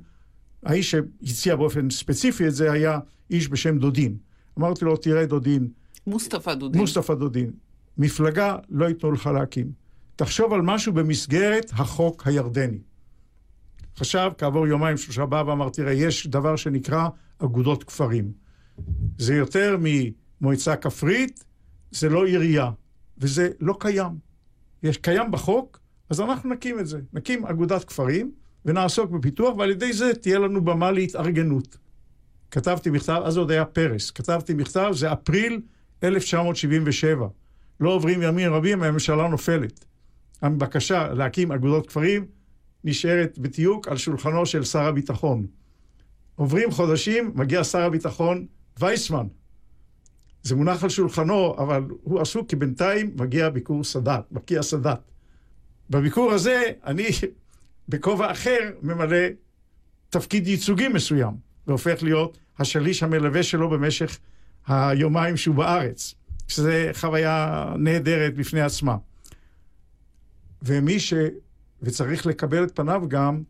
האיש שהציע באופן ספציפי את זה היה איש בשם דודין. אמרתי לו, תראה דודין. מוסטפא דודין. מוסטפא דודין. מפלגה לא ייתנו לך להקים. תחשוב על משהו במסגרת החוק הירדני. חשב, כעבור יומיים שלושה בא ואמר, תראה, יש דבר שנקרא אגודות כפרים. זה יותר ממועצה כפרית, זה לא עירייה, וזה לא קיים. יש קיים בחוק, אז אנחנו נקים את זה. נקים אגודת כפרים ונעסוק בפיתוח, ועל ידי זה תהיה לנו במה להתארגנות. כתבתי מכתב, אז עוד היה פרס, כתבתי מכתב, זה אפריל 1977. לא עוברים ימים רבים, הממשלה נופלת. הבקשה להקים אגודות כפרים נשארת בתיוק על שולחנו של שר הביטחון. עוברים חודשים, מגיע שר הביטחון וייסמן. זה מונח על שולחנו, אבל הוא עסוק כי בינתיים מגיע ביקור סאדאת, מגיע סאדאת. בביקור הזה אני בכובע אחר ממלא תפקיד ייצוגי מסוים, והופך להיות השליש המלווה שלו במשך היומיים שהוא בארץ, שזו חוויה נהדרת בפני עצמה. ומי ש... וצריך לקבל את פניו גם,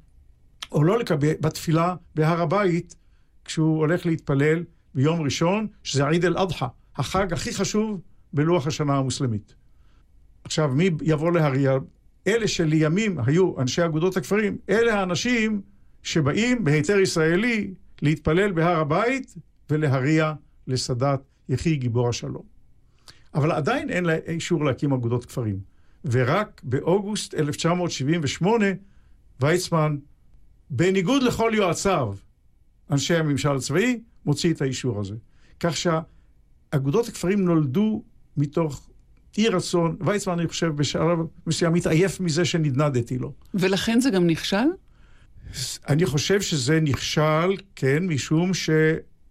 או לא לקבל, בתפילה בהר הבית, כשהוא הולך להתפלל ביום ראשון, שזה עיד אל-אדחא, החג הכי חשוב בלוח השנה המוסלמית. עכשיו, מי יבוא להריע? אלה שלימים היו אנשי אגודות הכפרים, אלה האנשים שבאים בהיתר ישראלי להתפלל בהר הבית ולהריע לסאדאת יחי גיבור השלום. אבל עדיין אין לה אישור להקים אגודות כפרים. ורק באוגוסט 1978 ויצמן, בניגוד לכל יועציו, אנשי הממשל הצבאי, מוציא את האישור הזה. כך שאגודות הכפרים נולדו מתוך אי רצון. ויצמן, אני חושב, בשלב מסוים התעייף מזה שנדנדתי לו. ולכן זה גם נכשל? אני חושב שזה נכשל, כן, משום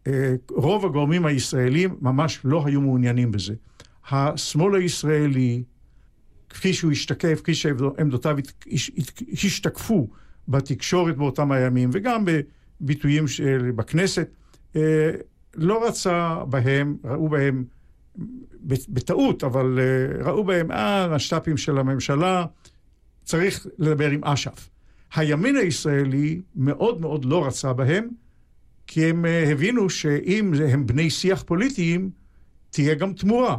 שרוב הגורמים הישראלים ממש לא היו מעוניינים בזה. השמאל הישראלי, כפי שהוא השתקף, כפי שעמדותיו השתקפו בתקשורת באותם הימים, וגם בביטויים של, בכנסת, אה, לא רצה בהם, ראו בהם, בטעות, אבל אה, ראו בהם, אה, השת"פים של הממשלה, צריך לדבר עם אש"ף. הימין הישראלי מאוד מאוד לא רצה בהם, כי הם אה, הבינו שאם הם בני שיח פוליטיים, תהיה גם תמורה.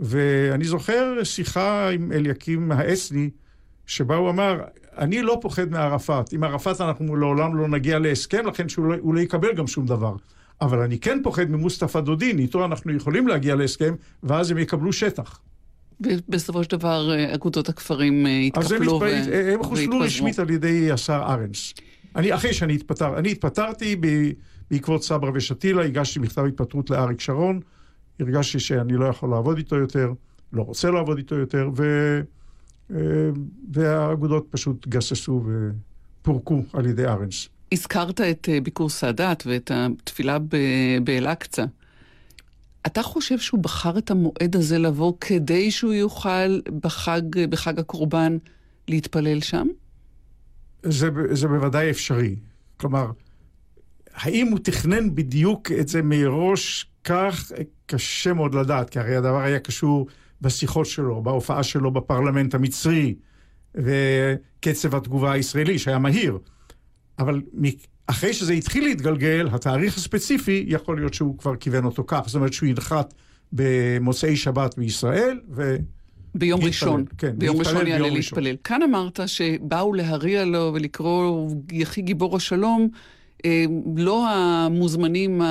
ואני זוכר שיחה עם אליקים האסני, שבה הוא אמר, אני לא פוחד מערפאת. עם ערפאת אנחנו לעולם לא נגיע להסכם, לכן שהוא לא, לא יקבל גם שום דבר. אבל אני כן פוחד ממוסטפא דודין, איתו אנחנו יכולים להגיע להסכם, ואז הם יקבלו שטח. ובסופו של דבר אה, אגודות הכפרים התקפלו והתפזרו. אז הם, הם חוסלו רשמית על ידי השר ארנס. אני, אחרי שאני התפטר, אני התפטרתי ב, בעקבות סברה ושתילה, הגשתי מכתב התפטרות לאריק שרון. הרגשתי שאני לא יכול לעבוד איתו יותר, לא רוצה לעבוד איתו יותר, ו... אה, והאגודות פשוט גססו ופורקו על ידי ארנס. הזכרת את אה, ביקור סאדאת ואת התפילה באל-אקצא. אתה חושב שהוא בחר את המועד הזה לבוא כדי שהוא יוכל בחג, בחג הקורבן להתפלל שם? זה, זה בוודאי אפשרי. כלומר, האם הוא תכנן בדיוק את זה מראש כך קשה מאוד לדעת, כי הרי הדבר היה קשור בשיחות שלו, בהופעה שלו בפרלמנט המצרי, וקצב התגובה הישראלי שהיה מהיר. אבל אחרי שזה התחיל להתגלגל, התאריך הספציפי, יכול להיות שהוא כבר כיוון אותו כך. זאת אומרת שהוא ינחת במוצאי שבת בישראל, ו... ביום ראשון, כן, ביום ראשון יעלה להתפלל. כאן אמרת שבאו להריע לו ולקרוא יחי גיבור השלום, לא המוזמנים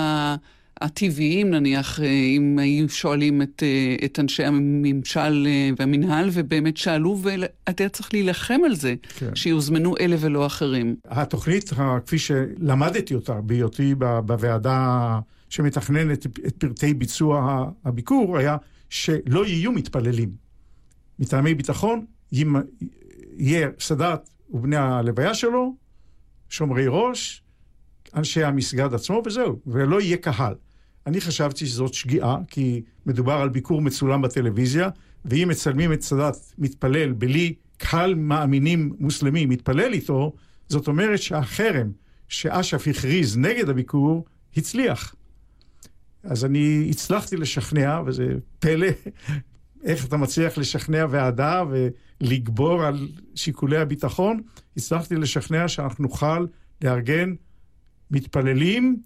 הטבעיים נניח, אה, אם היו שואלים את, אה, את אנשי הממשל אה, והמינהל, ובאמת שאלו, ואתה צריך להילחם על זה, כן. שיוזמנו אלה ולא אחרים. התוכנית, כפי שלמדתי אותה בהיותי בוועדה שמתכננת את פרטי ביצוע הביקור, היה שלא יהיו מתפללים. מטעמי ביטחון, יהיה סאדאת ובני הלוויה שלו, שומרי ראש, אנשי המסגד עצמו, וזהו, ולא יהיה קהל. אני חשבתי שזאת שגיאה, כי מדובר על ביקור מצולם בטלוויזיה, ואם מצלמים את סאדאת מתפלל בלי קהל מאמינים מוסלמים מתפלל איתו, זאת אומרת שהחרם שאש"ף הכריז נגד הביקור, הצליח. אז אני הצלחתי לשכנע, וזה פלא איך אתה מצליח לשכנע ועדה ולגבור על שיקולי הביטחון, הצלחתי לשכנע שאנחנו נוכל לארגן מתפללים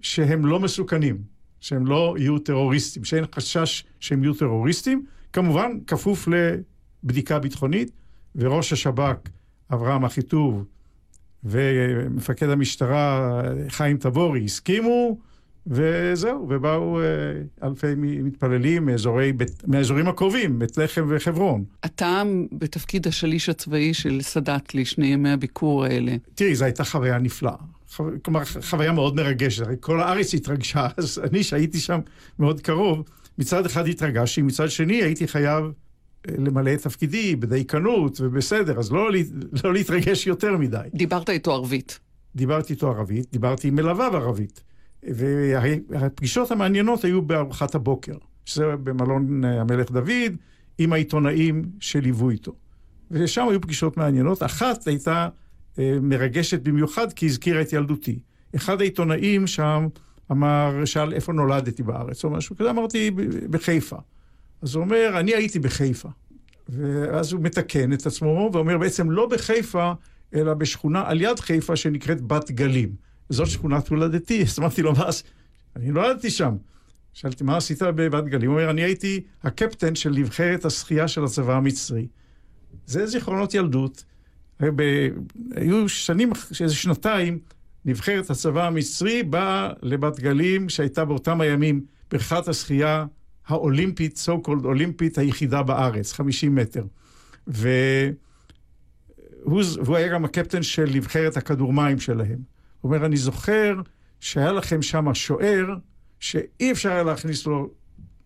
שהם לא מסוכנים. שהם לא יהיו טרוריסטים, שאין חשש שהם יהיו טרוריסטים, כמובן כפוף לבדיקה ביטחונית, וראש השב"כ, אברהם אחיטוב, ומפקד המשטרה חיים תבורי הסכימו, וזהו, ובאו אה, אלפי מתפללים מאזורי, מהאזורים הקרובים, בית לחם וחברון. אתה בתפקיד השליש הצבאי של סאדאת לשני ימי הביקור האלה. תראי, זו הייתה חוויה נפלאה. כלומר, חוויה מאוד מרגשת, הרי כל הארץ התרגשה, אז אני שהייתי שם מאוד קרוב, מצד אחד התרגשתי, מצד שני הייתי חייב אה, למלא את תפקידי בדייקנות ובסדר, אז לא, לא להתרגש יותר מדי. דיברת איתו ערבית. דיברתי איתו ערבית, דיברתי עם מלוויו ערבית. והפגישות המעניינות היו בארוחת הבוקר, שזה במלון אה, המלך דוד, עם העיתונאים שליוו איתו. ושם היו פגישות מעניינות. אחת הייתה מרגשת במיוחד כי הזכירה את ילדותי. אחד העיתונאים שם אמר, שאל איפה נולדתי בארץ או משהו כזה, אמרתי בחיפה. אז הוא אומר, אני הייתי בחיפה. ואז הוא מתקן את עצמו ואומר, בעצם לא בחיפה, אלא בשכונה על יד חיפה שנקראת בת גלים. זאת שכונת הולדתי. אז אמרתי לו, מה, אני נולדתי שם. שאלתי, מה עשית בבת גלים? הוא אומר, אני הייתי הקפטן של נבחרת השחייה של הצבא המצרי. זה זיכרונות ילדות. ב... היו שנים, איזה שנתיים, נבחרת הצבא המצרי באה לבת גלים, שהייתה באותם הימים בריכת השחייה האולימפית, so called אולימפית, היחידה בארץ, 50 מטר. והוא היה גם הקפטן של נבחרת הכדור מים שלהם. הוא אומר, אני זוכר שהיה לכם שם שוער, שאי אפשר היה להכניס לו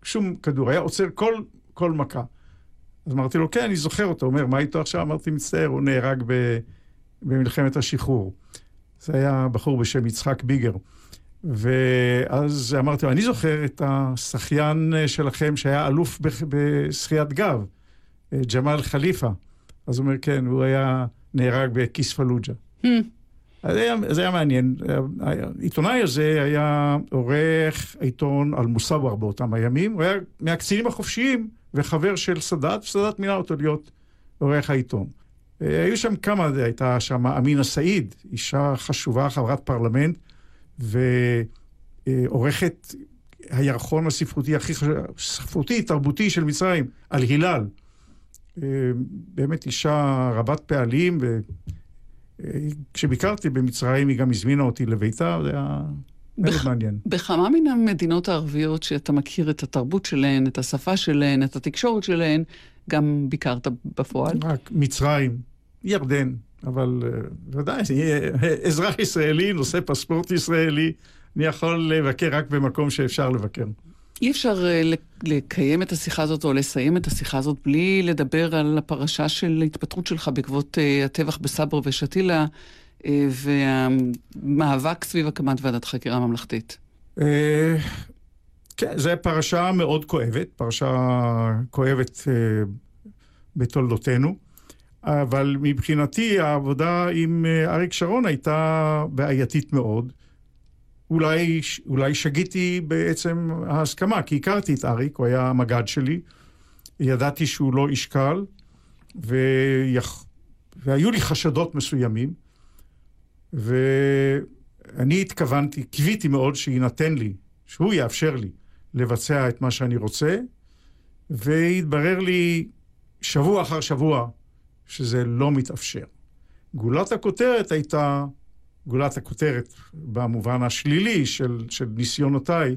שום כדור, היה עוצר כל, כל מכה. אז אמרתי לו, כן, אני זוכר אותו. הוא אומר, מה איתו עכשיו? אמרתי, מצטער, הוא נהרג ב, במלחמת השחרור. זה היה בחור בשם יצחק ביגר. ואז אמרתי לו, אני זוכר את השחיין שלכם שהיה אלוף בשחיית גב, ג'מאל חליפה. אז הוא אומר, כן, הוא היה נהרג בכיס פלוג'ה. Hmm. זה היה, זה היה מעניין. העיתונאי הזה היה עורך עיתון על מוסאוור באותם הימים, הוא היה מהקצינים החופשיים וחבר של סאדאת, וסאדאת מינה אותו להיות עורך העיתון. היו שם כמה, הייתה שם אמינה סעיד, אישה חשובה, חברת פרלמנט, ועורכת הירחון הספרותי הכי חשוב, ספרותי, תרבותי של מצרים, על הילל. באמת אישה רבת פעלים, כשביקרתי במצרים היא גם הזמינה אותי לביתה, זה היה מאוד בח... מעניין. בכמה מן המדינות הערביות שאתה מכיר את התרבות שלהן, את השפה שלהן, את התקשורת שלהן, גם ביקרת בפועל? רק מצרים, ירדן, אבל אה, ודאי, אזרח ישראלי, נושא פספורט ישראלי, אני יכול לבקר רק במקום שאפשר לבקר. אי אפשר אה, לקיים את השיחה הזאת או לסיים את השיחה הזאת בלי לדבר על הפרשה של ההתפטרות שלך בעקבות אה, הטבח בסבר ושתילה והמאבק סביב הקמת ועדת חקירה ממלכתית. כן, זו פרשה מאוד כואבת, פרשה כואבת בתולדותינו. אבל מבחינתי העבודה עם אה, אריק שרון הייתה בעייתית מאוד. אולי, אולי שגיתי בעצם ההסכמה, כי הכרתי את אריק, הוא היה המג"ד שלי, ידעתי שהוא לא איש קל, ויח... והיו לי חשדות מסוימים, ואני התכוונתי, קיוויתי מאוד שיינתן לי, שהוא יאפשר לי לבצע את מה שאני רוצה, והתברר לי שבוע אחר שבוע שזה לא מתאפשר. גולת הכותרת הייתה, גולת הכותרת במובן השלילי של, של ניסיונותיי,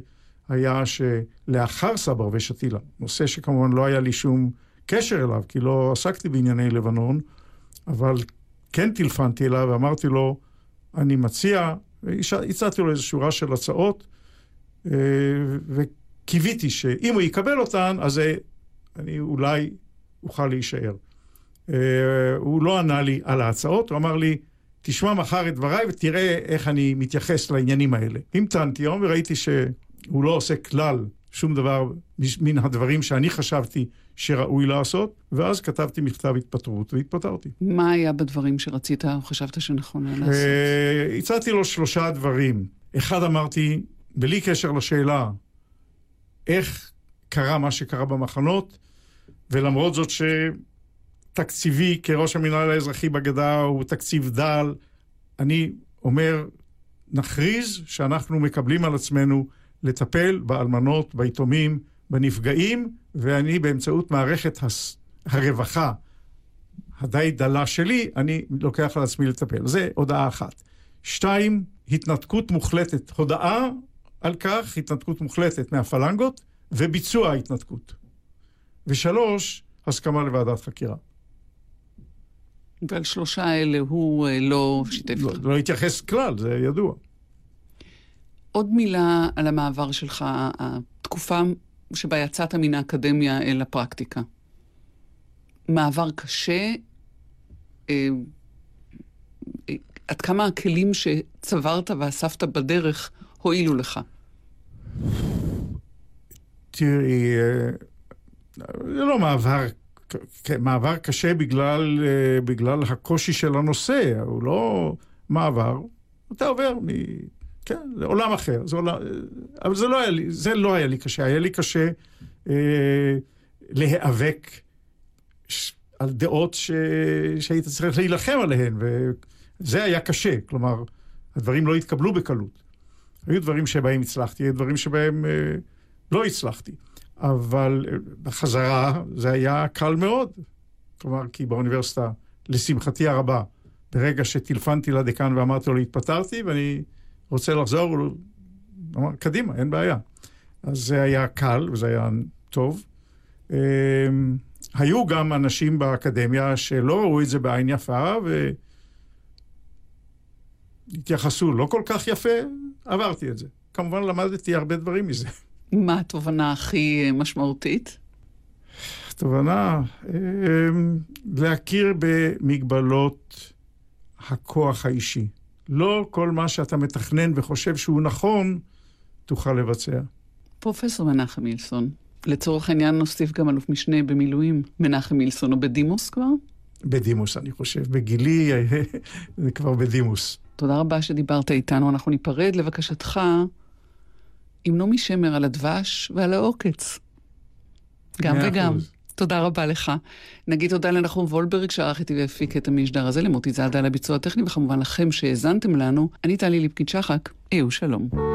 היה שלאחר סבר ושתילה, נושא שכמובן לא היה לי שום קשר אליו, כי לא עסקתי בענייני לבנון, אבל כן טילפנתי אליו ואמרתי לו, אני מציע, הצעתי לו איזו שורה של הצעות, אה, וקיוויתי שאם הוא יקבל אותן, אז אני אולי אוכל להישאר. אה, הוא לא ענה לי על ההצעות, הוא אמר לי, תשמע מחר את דבריי ותראה איך אני מתייחס לעניינים האלה. המתנתי היום וראיתי שהוא לא עושה כלל שום דבר מן הדברים שאני חשבתי שראוי לעשות, ואז כתבתי מכתב התפטרות והתפטרתי. מה היה בדברים שרצית או חשבת שנכון היה לעשות? אה, הצעתי לו שלושה דברים. אחד אמרתי, בלי קשר לשאלה איך קרה מה שקרה במחנות, ולמרות זאת ש... תקציבי כראש המינהל האזרחי בגדה הוא תקציב דל. אני אומר, נכריז שאנחנו מקבלים על עצמנו לטפל באלמנות, ביתומים, בנפגעים, ואני באמצעות מערכת הס... הרווחה הדי דלה שלי, אני לוקח על עצמי לטפל. זה הודעה אחת. שתיים, התנתקות מוחלטת, הודעה על כך, התנתקות מוחלטת מהפלנגות, וביצוע ההתנתקות. ושלוש, הסכמה לוועדת חקירה. ועל שלושה אלה הוא אה, לא שיתף לא, לא התייחס כלל, זה ידוע. עוד מילה על המעבר שלך, התקופה שבה יצאת מן האקדמיה אל הפרקטיקה. מעבר קשה, אה, אה, עד כמה הכלים שצברת ואספת בדרך הועילו לך? תראי, אה, זה לא מעבר, מעבר קשה בגלל, אה, בגלל הקושי של הנושא, הוא לא מעבר, אתה עובר. כן, זה עולם אחר, זה עולם, אבל זה לא היה לי, זה לא היה לי קשה, היה לי קשה אה, להיאבק על דעות ש... שהיית צריך להילחם עליהן, וזה היה קשה, כלומר, הדברים לא התקבלו בקלות. היו דברים שבהם הצלחתי, היו דברים שבהם אה, לא הצלחתי. אבל אה, בחזרה זה היה קל מאוד. כלומר, כי באוניברסיטה, לשמחתי הרבה, ברגע שטלפנתי לדיקן ואמרתי לו, התפטרתי ואני רוצה לחזור, הוא אמר, קדימה, אין בעיה. אז זה היה קל וזה היה טוב. אה, היו גם אנשים באקדמיה שלא ראו את זה בעין יפה והתייחסו לא כל כך יפה, עברתי את זה. כמובן למדתי הרבה דברים מזה. מה התובנה הכי משמעותית? התובנה, אמ, להכיר במגבלות הכוח האישי. לא כל מה שאתה מתכנן וחושב שהוא נכון, תוכל לבצע. פרופסור מנחם מילסון, לצורך העניין נוסיף גם אלוף משנה במילואים, מנחם מילסון, הוא בדימוס כבר? בדימוס, אני חושב. בגילי זה כבר בדימוס. תודה רבה שדיברת איתנו. אנחנו ניפרד לבקשתך עם נעמי שמר על הדבש ועל העוקץ. גם וגם. תודה רבה לך. נגיד תודה לנחום וולברג שערך איתי והפיק את המשדר הזה, למוטי זאדה על הביצוע הטכני, וכמובן לכם שהאזנתם לנו. אני טלי ליפקין שחק, אהו שלום.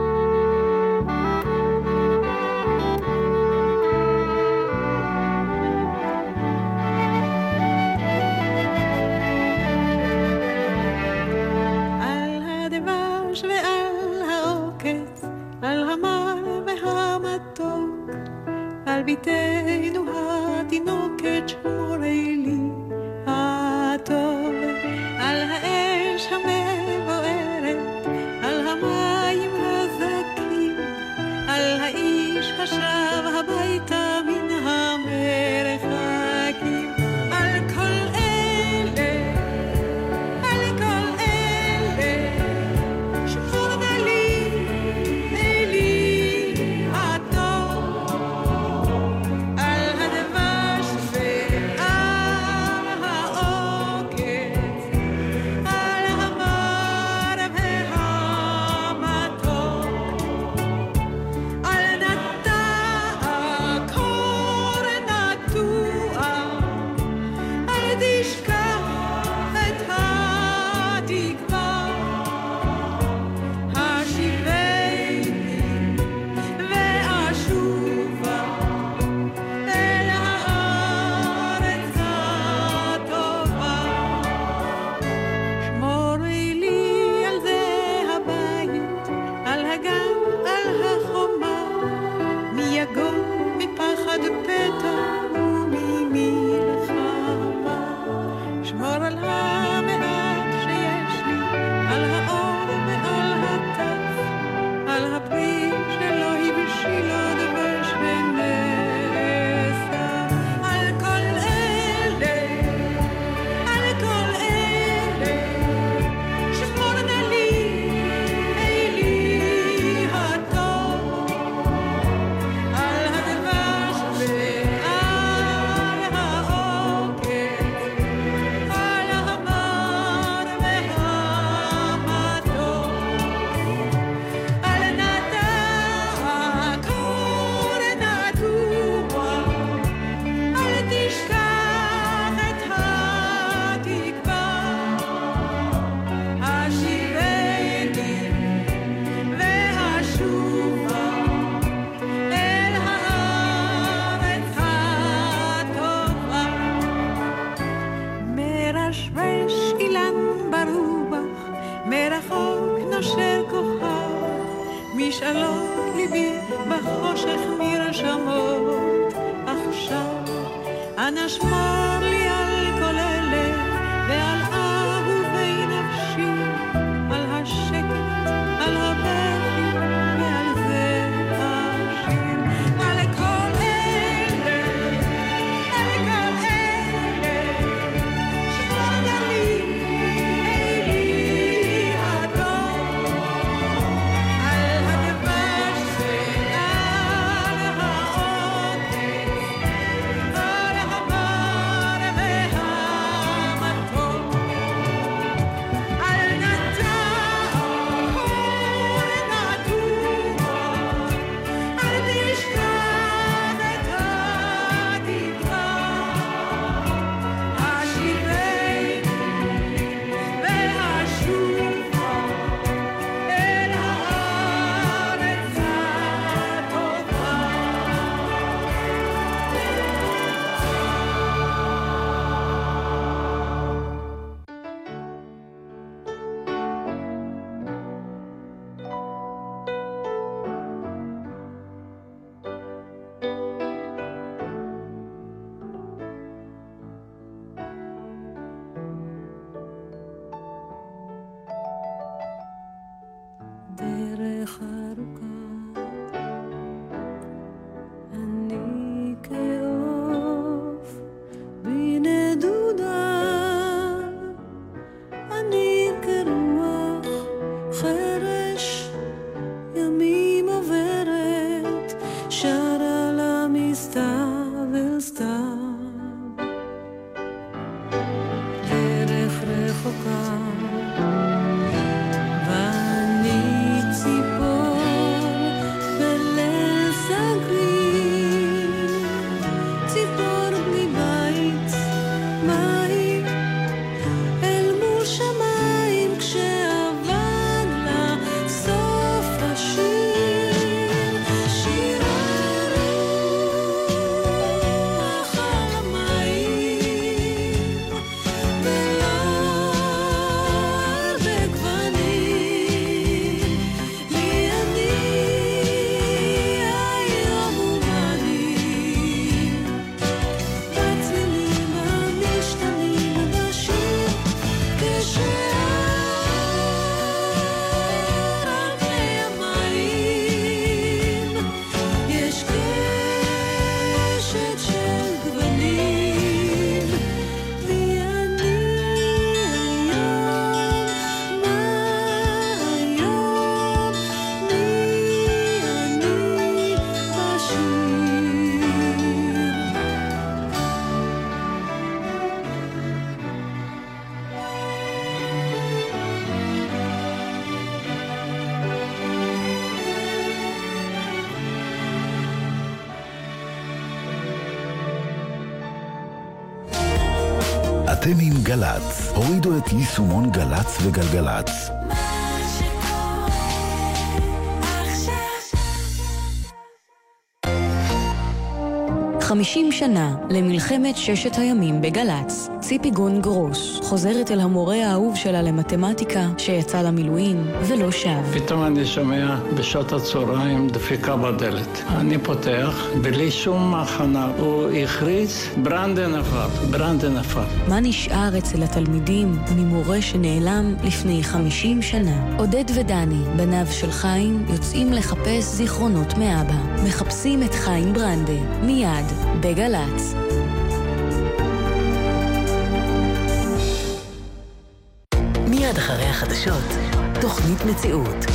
גל"צ, הורידו את יישומון גל"צ וגלגלצ. 50 שנה למלחמת ששת הימים בגל"צ. ציפי גון גרוס חוזרת אל המורה האהוב שלה למתמטיקה שיצא למילואים ולא שב. פתאום אני שומע בשעות הצהריים דפיקה בדלת. אני פותח, בלי שום הכנה. הוא הכריז, ברנדה נפל, ברנדה נפל. מה נשאר אצל התלמידים ממורה שנעלם לפני 50 שנה? עודד ודני, בניו של חיים, יוצאים לחפש זיכרונות מאבא. מחפשים את חיים ברנדה, מיד, בגל"צ. החדשות, תוכנית מציאות